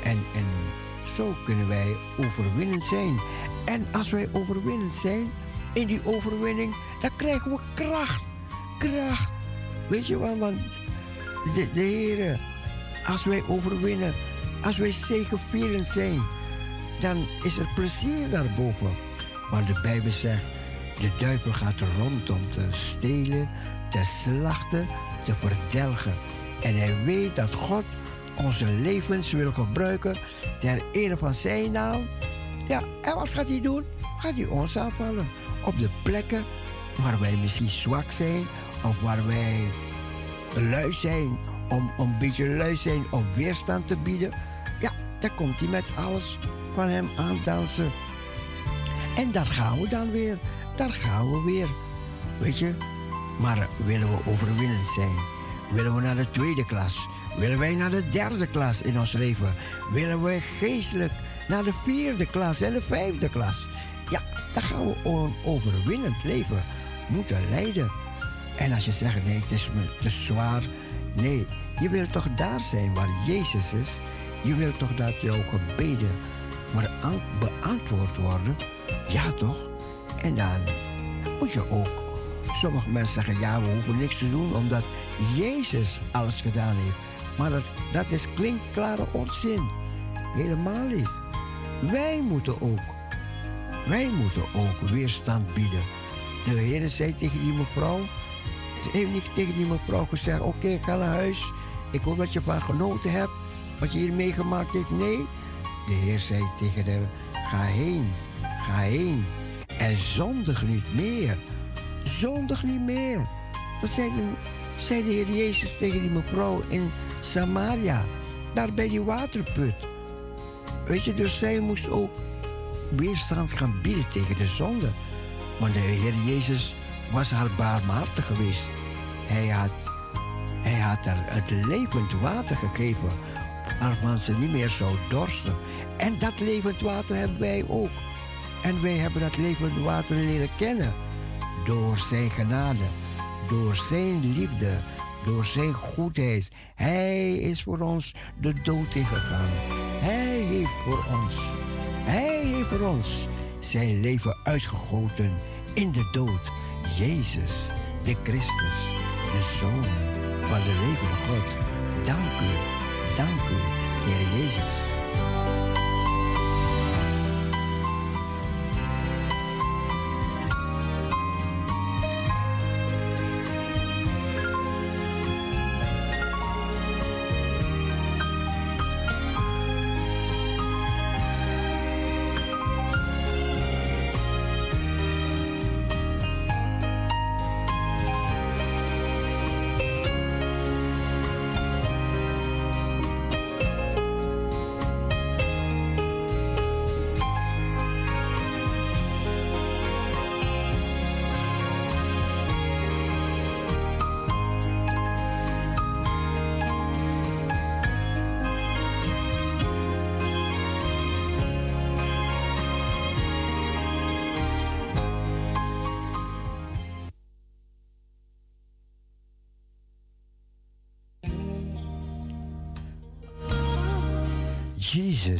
A: En, en zo kunnen wij overwinnend zijn. En als wij overwinnend zijn, in die overwinning, dan krijgen we kracht. Kracht. Weet je wat? Want de, de als wij overwinnen, als wij zegevierend zijn, dan is er plezier daarboven. Want de Bijbel zegt, de duivel gaat rond om te stelen, te slachten, te verdelgen. En hij weet dat God onze levens wil gebruiken ter ere van zijn naam. Ja, en wat gaat hij doen? Gaat hij ons aanvallen op de plekken waar wij misschien zwak zijn of waar wij lui zijn, om, een beetje lui zijn om weerstand te bieden. Ja, dan komt hij met alles van hem aandansen. En daar gaan we dan weer. Daar gaan we weer. Weet je? Maar willen we overwinnend zijn? Willen we naar de tweede klas? Willen wij naar de derde klas in ons leven? Willen we geestelijk naar de vierde klas en de vijfde klas? Ja, dan gaan we een overwinnend leven moeten leiden. En als je zegt, nee, het is te zwaar. Nee, je wilt toch daar zijn waar Jezus is? Je wilt toch dat jouw gebeden beantwoord worden? Ja, toch? En dan moet je ook. Sommige mensen zeggen, ja, we hoeven niks te doen omdat Jezus alles gedaan heeft. Maar dat, dat is klinkklare onzin. Helemaal niet. Wij moeten ook. Wij moeten ook weerstand bieden. De Heer zei tegen die mevrouw. Ze heeft niet tegen die mevrouw gezegd: Oké, ga naar huis. Ik hoop dat je van genoten hebt. Wat je hier meegemaakt heeft. Nee. De Heer zei tegen haar: Ga heen. Ga heen. En zondig niet meer. Zondig niet meer. Dat zei de, zei de Heer Jezus tegen die mevrouw in Samaria. Daar bij die waterput. Weet je, dus zij moest ook weerstand gaan bieden tegen de zonde. Want de Heer Jezus was haar barmhartig geweest. Hij had, hij had haar het levend water gegeven, waarvan ze niet meer zou dorsten. En dat levend water hebben wij ook. En wij hebben dat levende water leren kennen. Door zijn genade, door zijn liefde, door zijn goedheid. Hij is voor ons de dood ingegaan. Hij heeft voor ons, hij heeft voor ons zijn leven uitgegoten in de dood. Jezus, de Christus, de Zoon van de levende God. Dank u, dank u, Heer Jezus.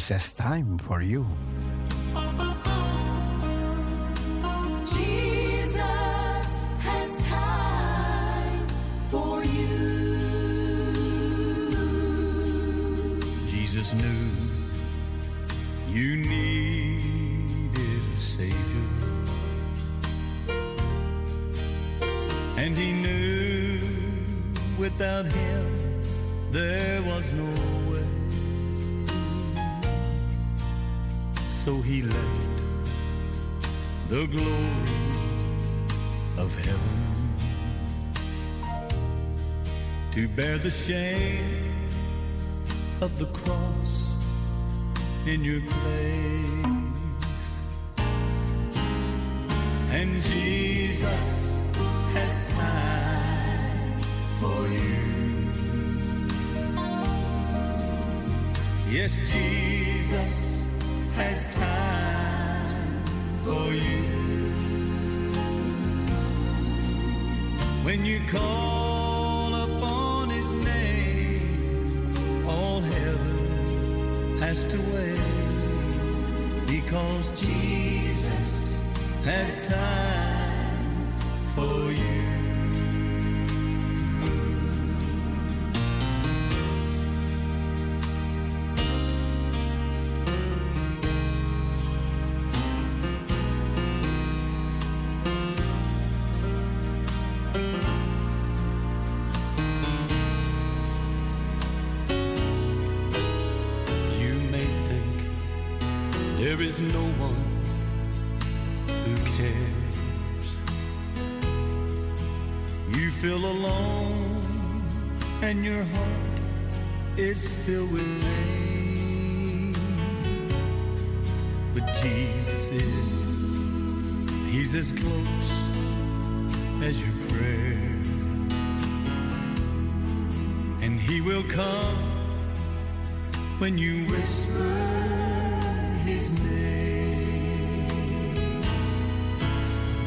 A: Has time for you.
C: Is no one who cares. You feel alone and your heart is filled with pain. But Jesus is, He's as close as your prayer. And He will come when you whisper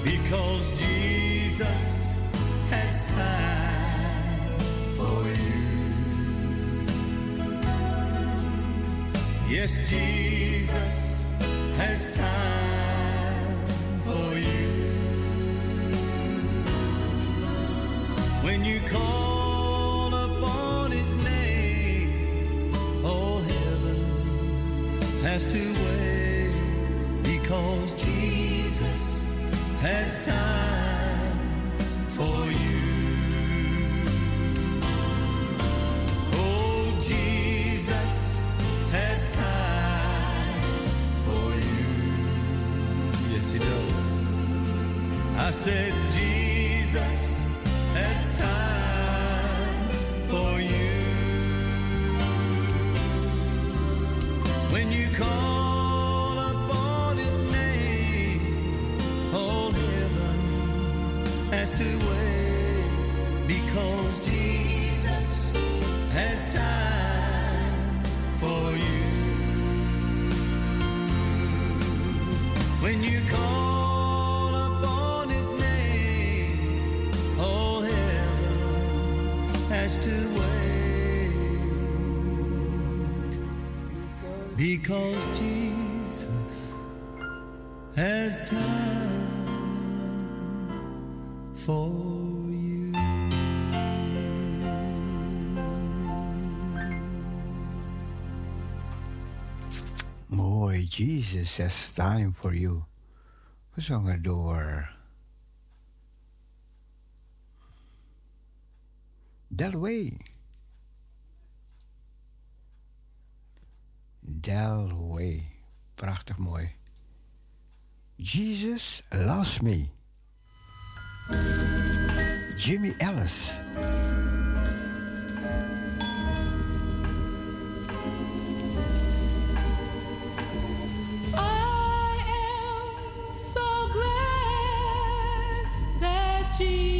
C: Because Jesus has time for you. Yes, Jesus has time for you. When you call upon his name, all heaven has to wait because Jesus has time for.
A: Mooi, Jesus has time for you. Gezongen door. Delway. Delway. Prachtig mooi. Jesus Loves Me. Jimmy Ellis.
K: I am so glad that Jesus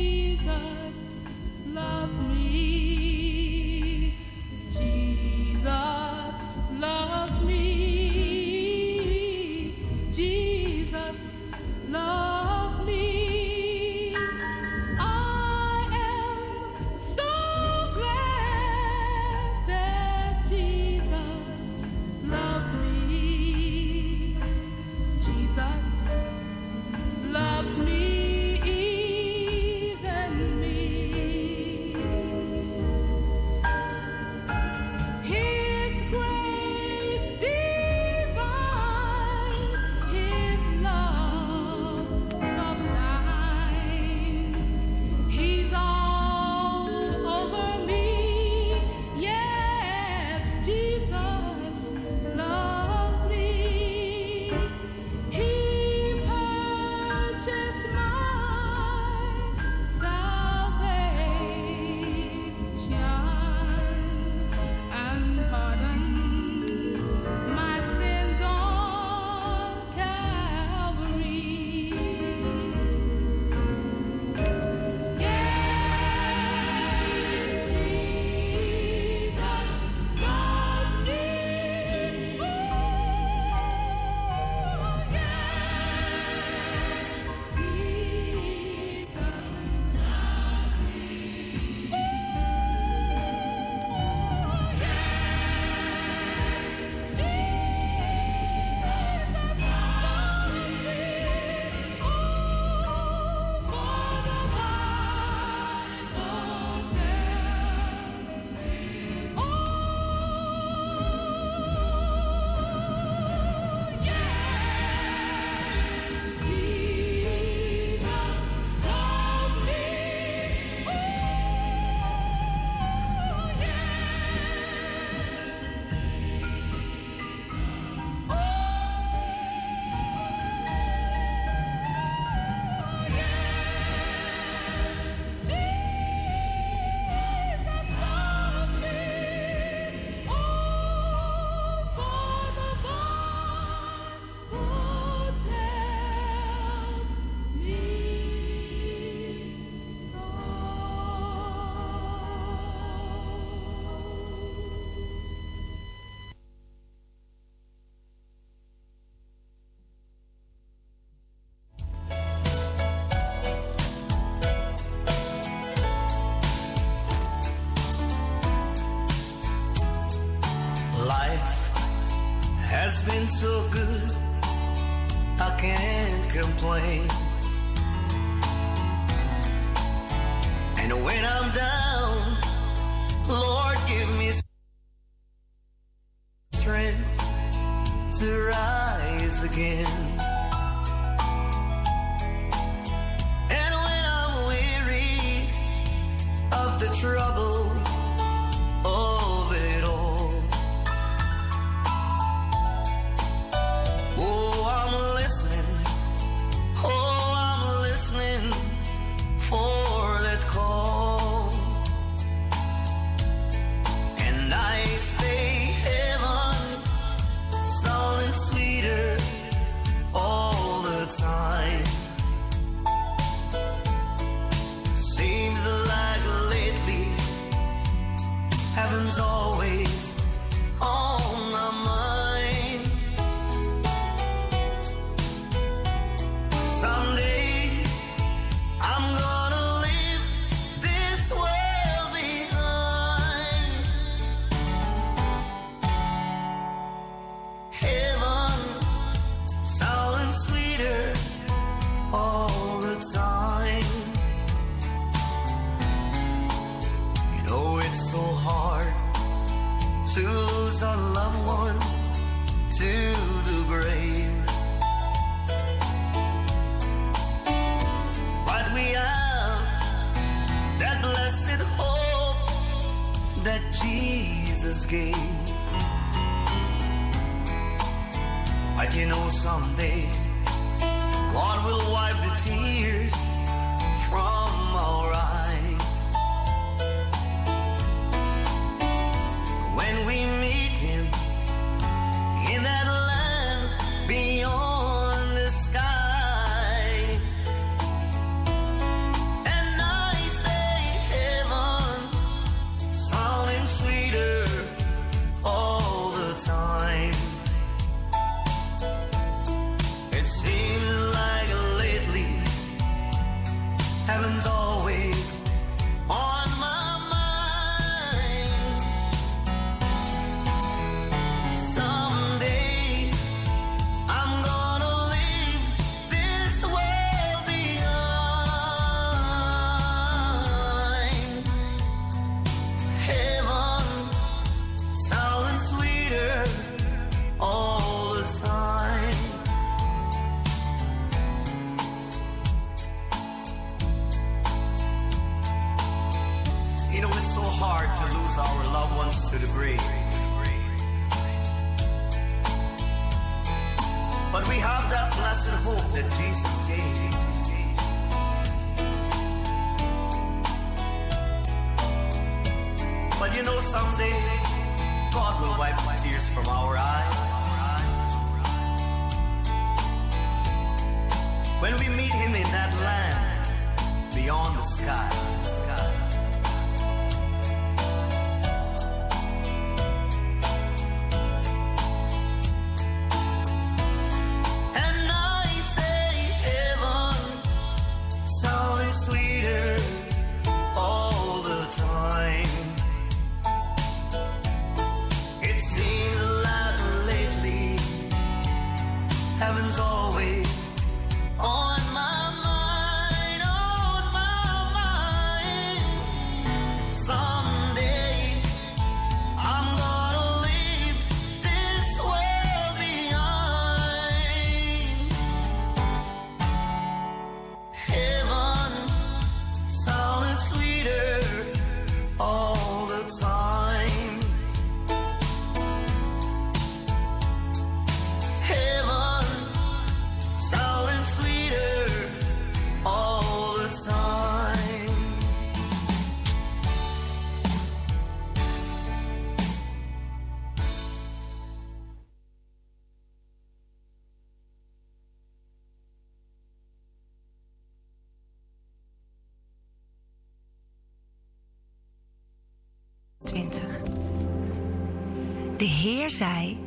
L: Zei: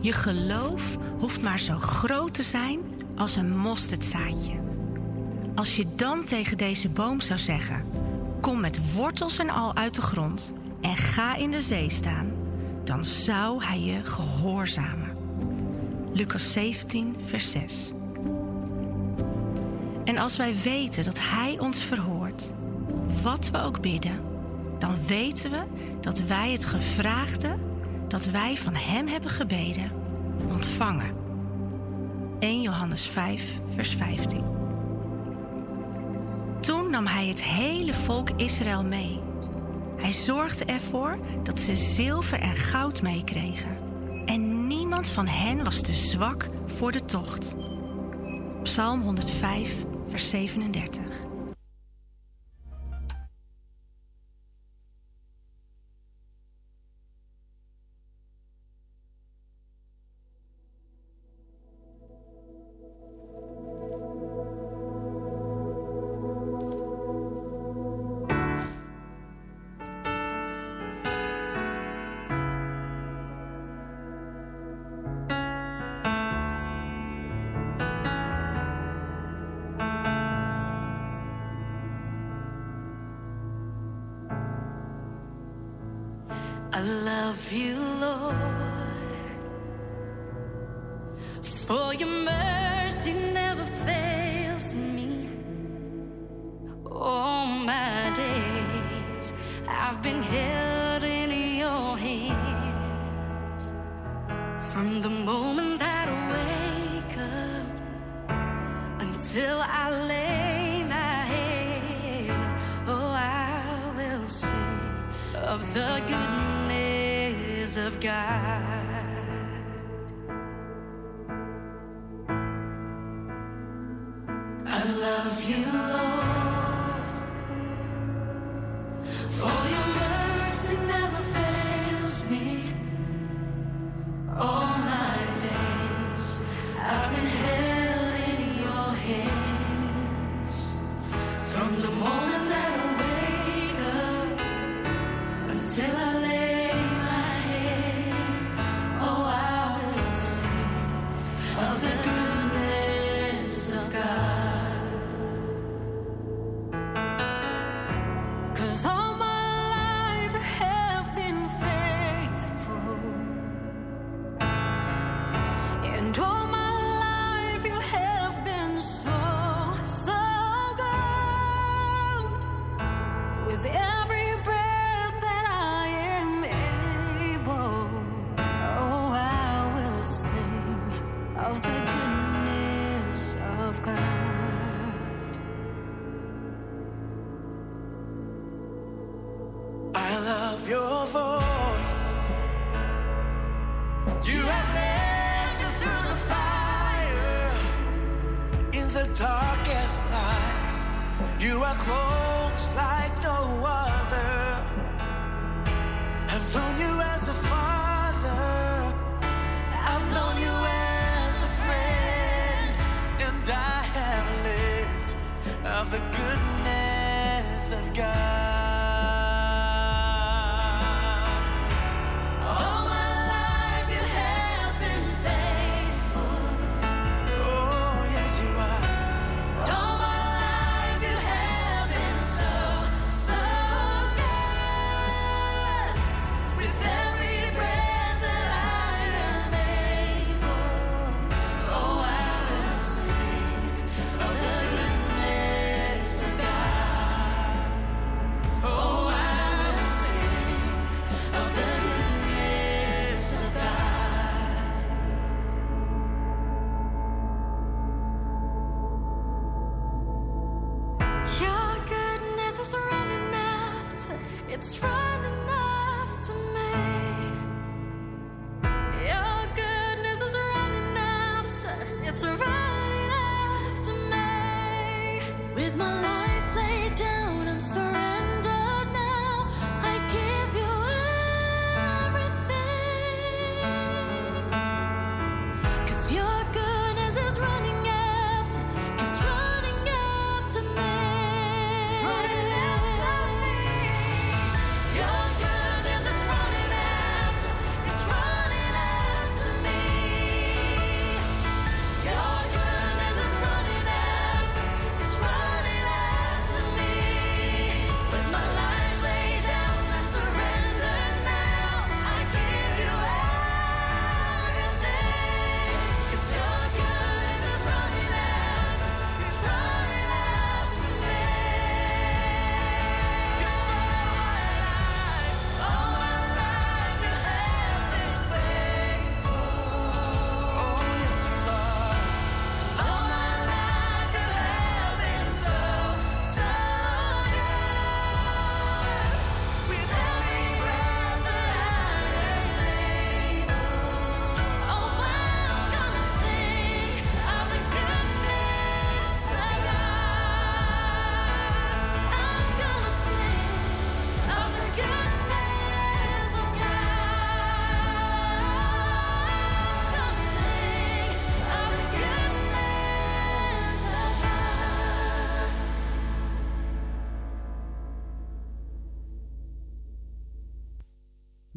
L: Je geloof hoeft maar zo groot te zijn als een mosterdzaadje. Als je dan tegen deze boom zou zeggen: Kom met wortels en al uit de grond en ga in de zee staan, dan zou hij je gehoorzamen. Lucas 17, vers 6. En als wij weten dat Hij ons verhoort, wat we ook bidden, dan weten we dat wij het gevraagde dat wij van Hem hebben gebeden, ontvangen. 1 Johannes 5, vers 15. Toen nam Hij het hele volk Israël mee. Hij zorgde ervoor dat ze zilver en goud meekregen. En niemand van hen was te zwak voor de tocht. Psalm 105, vers 37.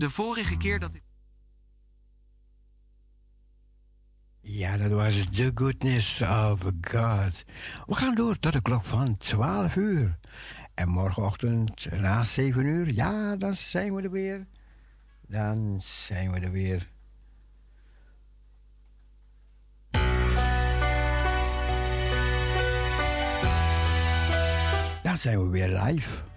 E: de vorige keer dat ik.
A: Ja, dat was The Goodness of God. We gaan door tot de klok van 12 uur. En morgenochtend na 7 uur, ja, dan zijn we er weer. Dan zijn we er weer. Dan zijn we weer live.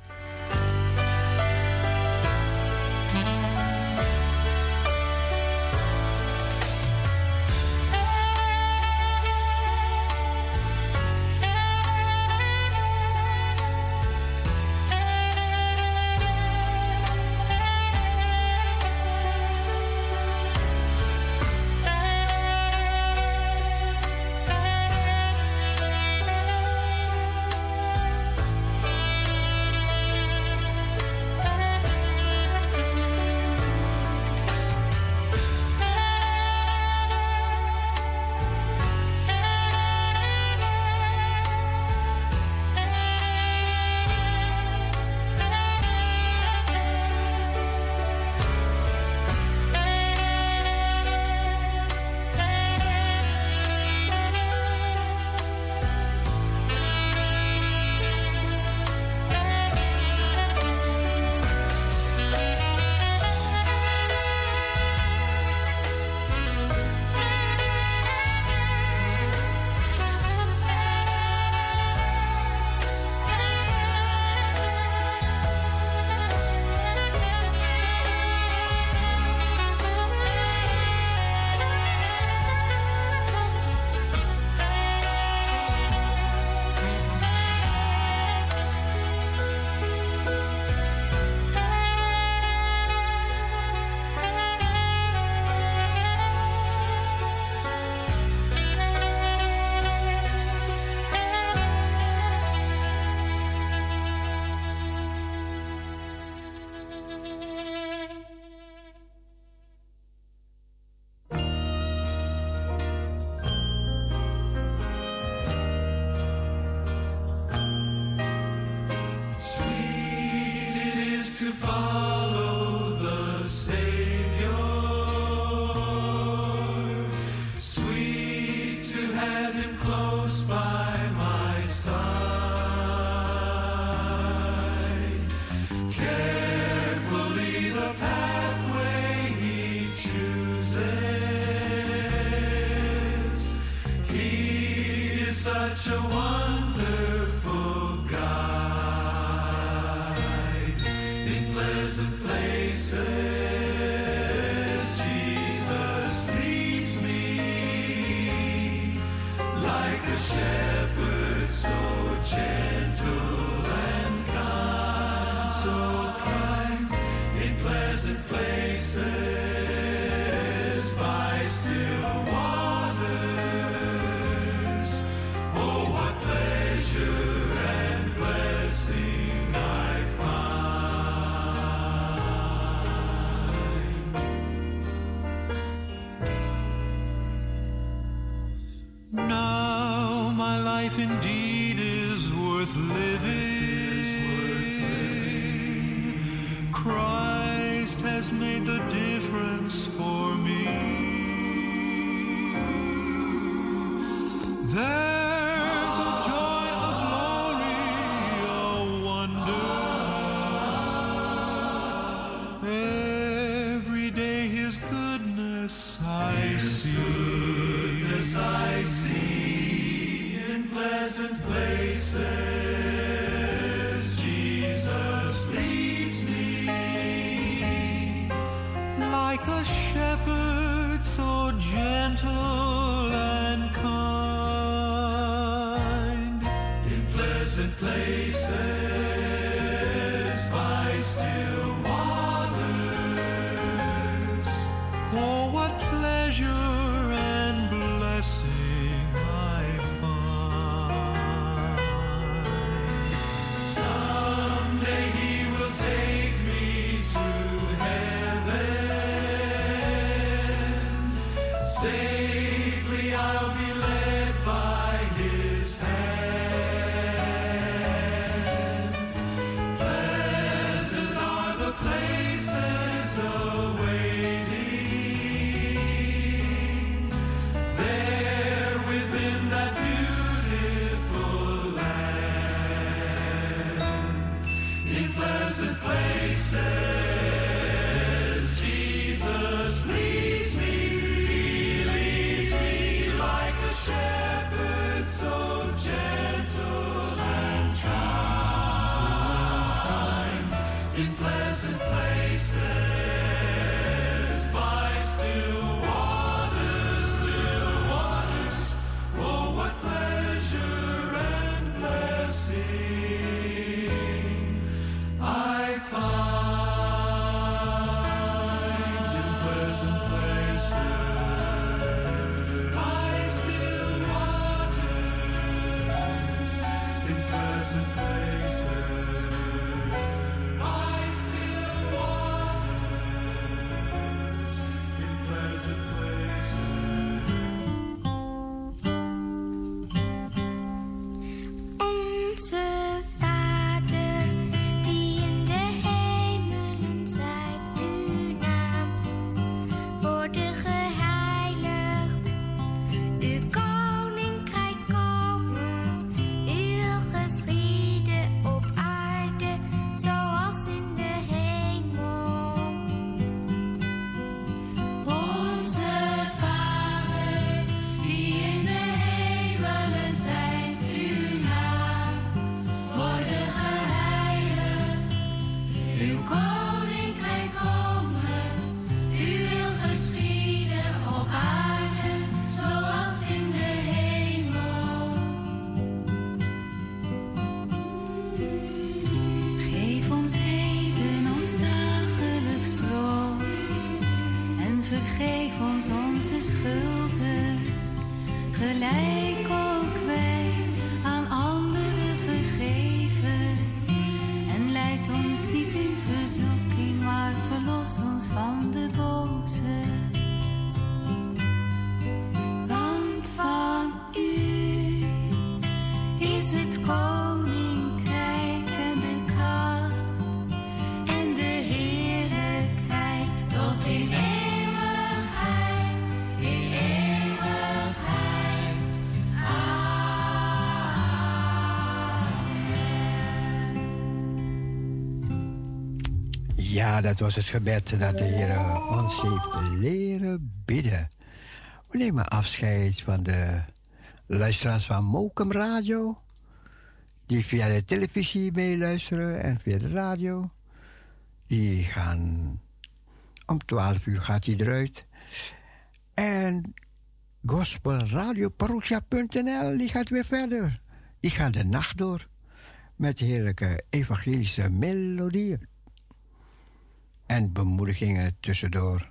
A: Dat was het gebed dat de Heer ons heeft leren bidden. We nemen afscheid van de luisteraars van Mokum Radio, die via de televisie meeluisteren en via de radio, die gaan om 12 uur gaat hij eruit. En gospelradioparousia.nl, die gaat weer verder. Die gaat de nacht door met heerlijke evangelische melodieën en bemoedigingen tussendoor.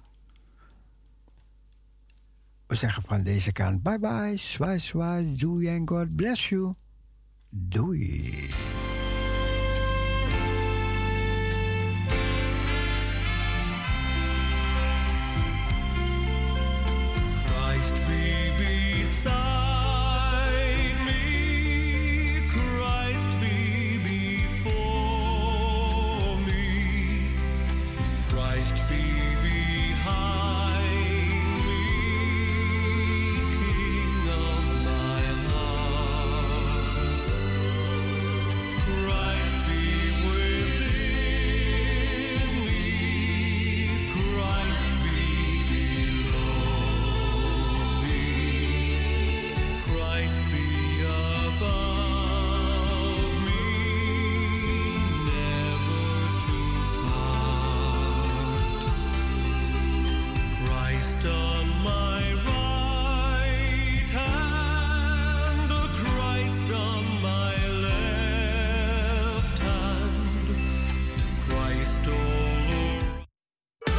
A: We zeggen van deze kant bye bye, zwaai zwaai, doei en God bless you. Doei.
C: Christ be Christ be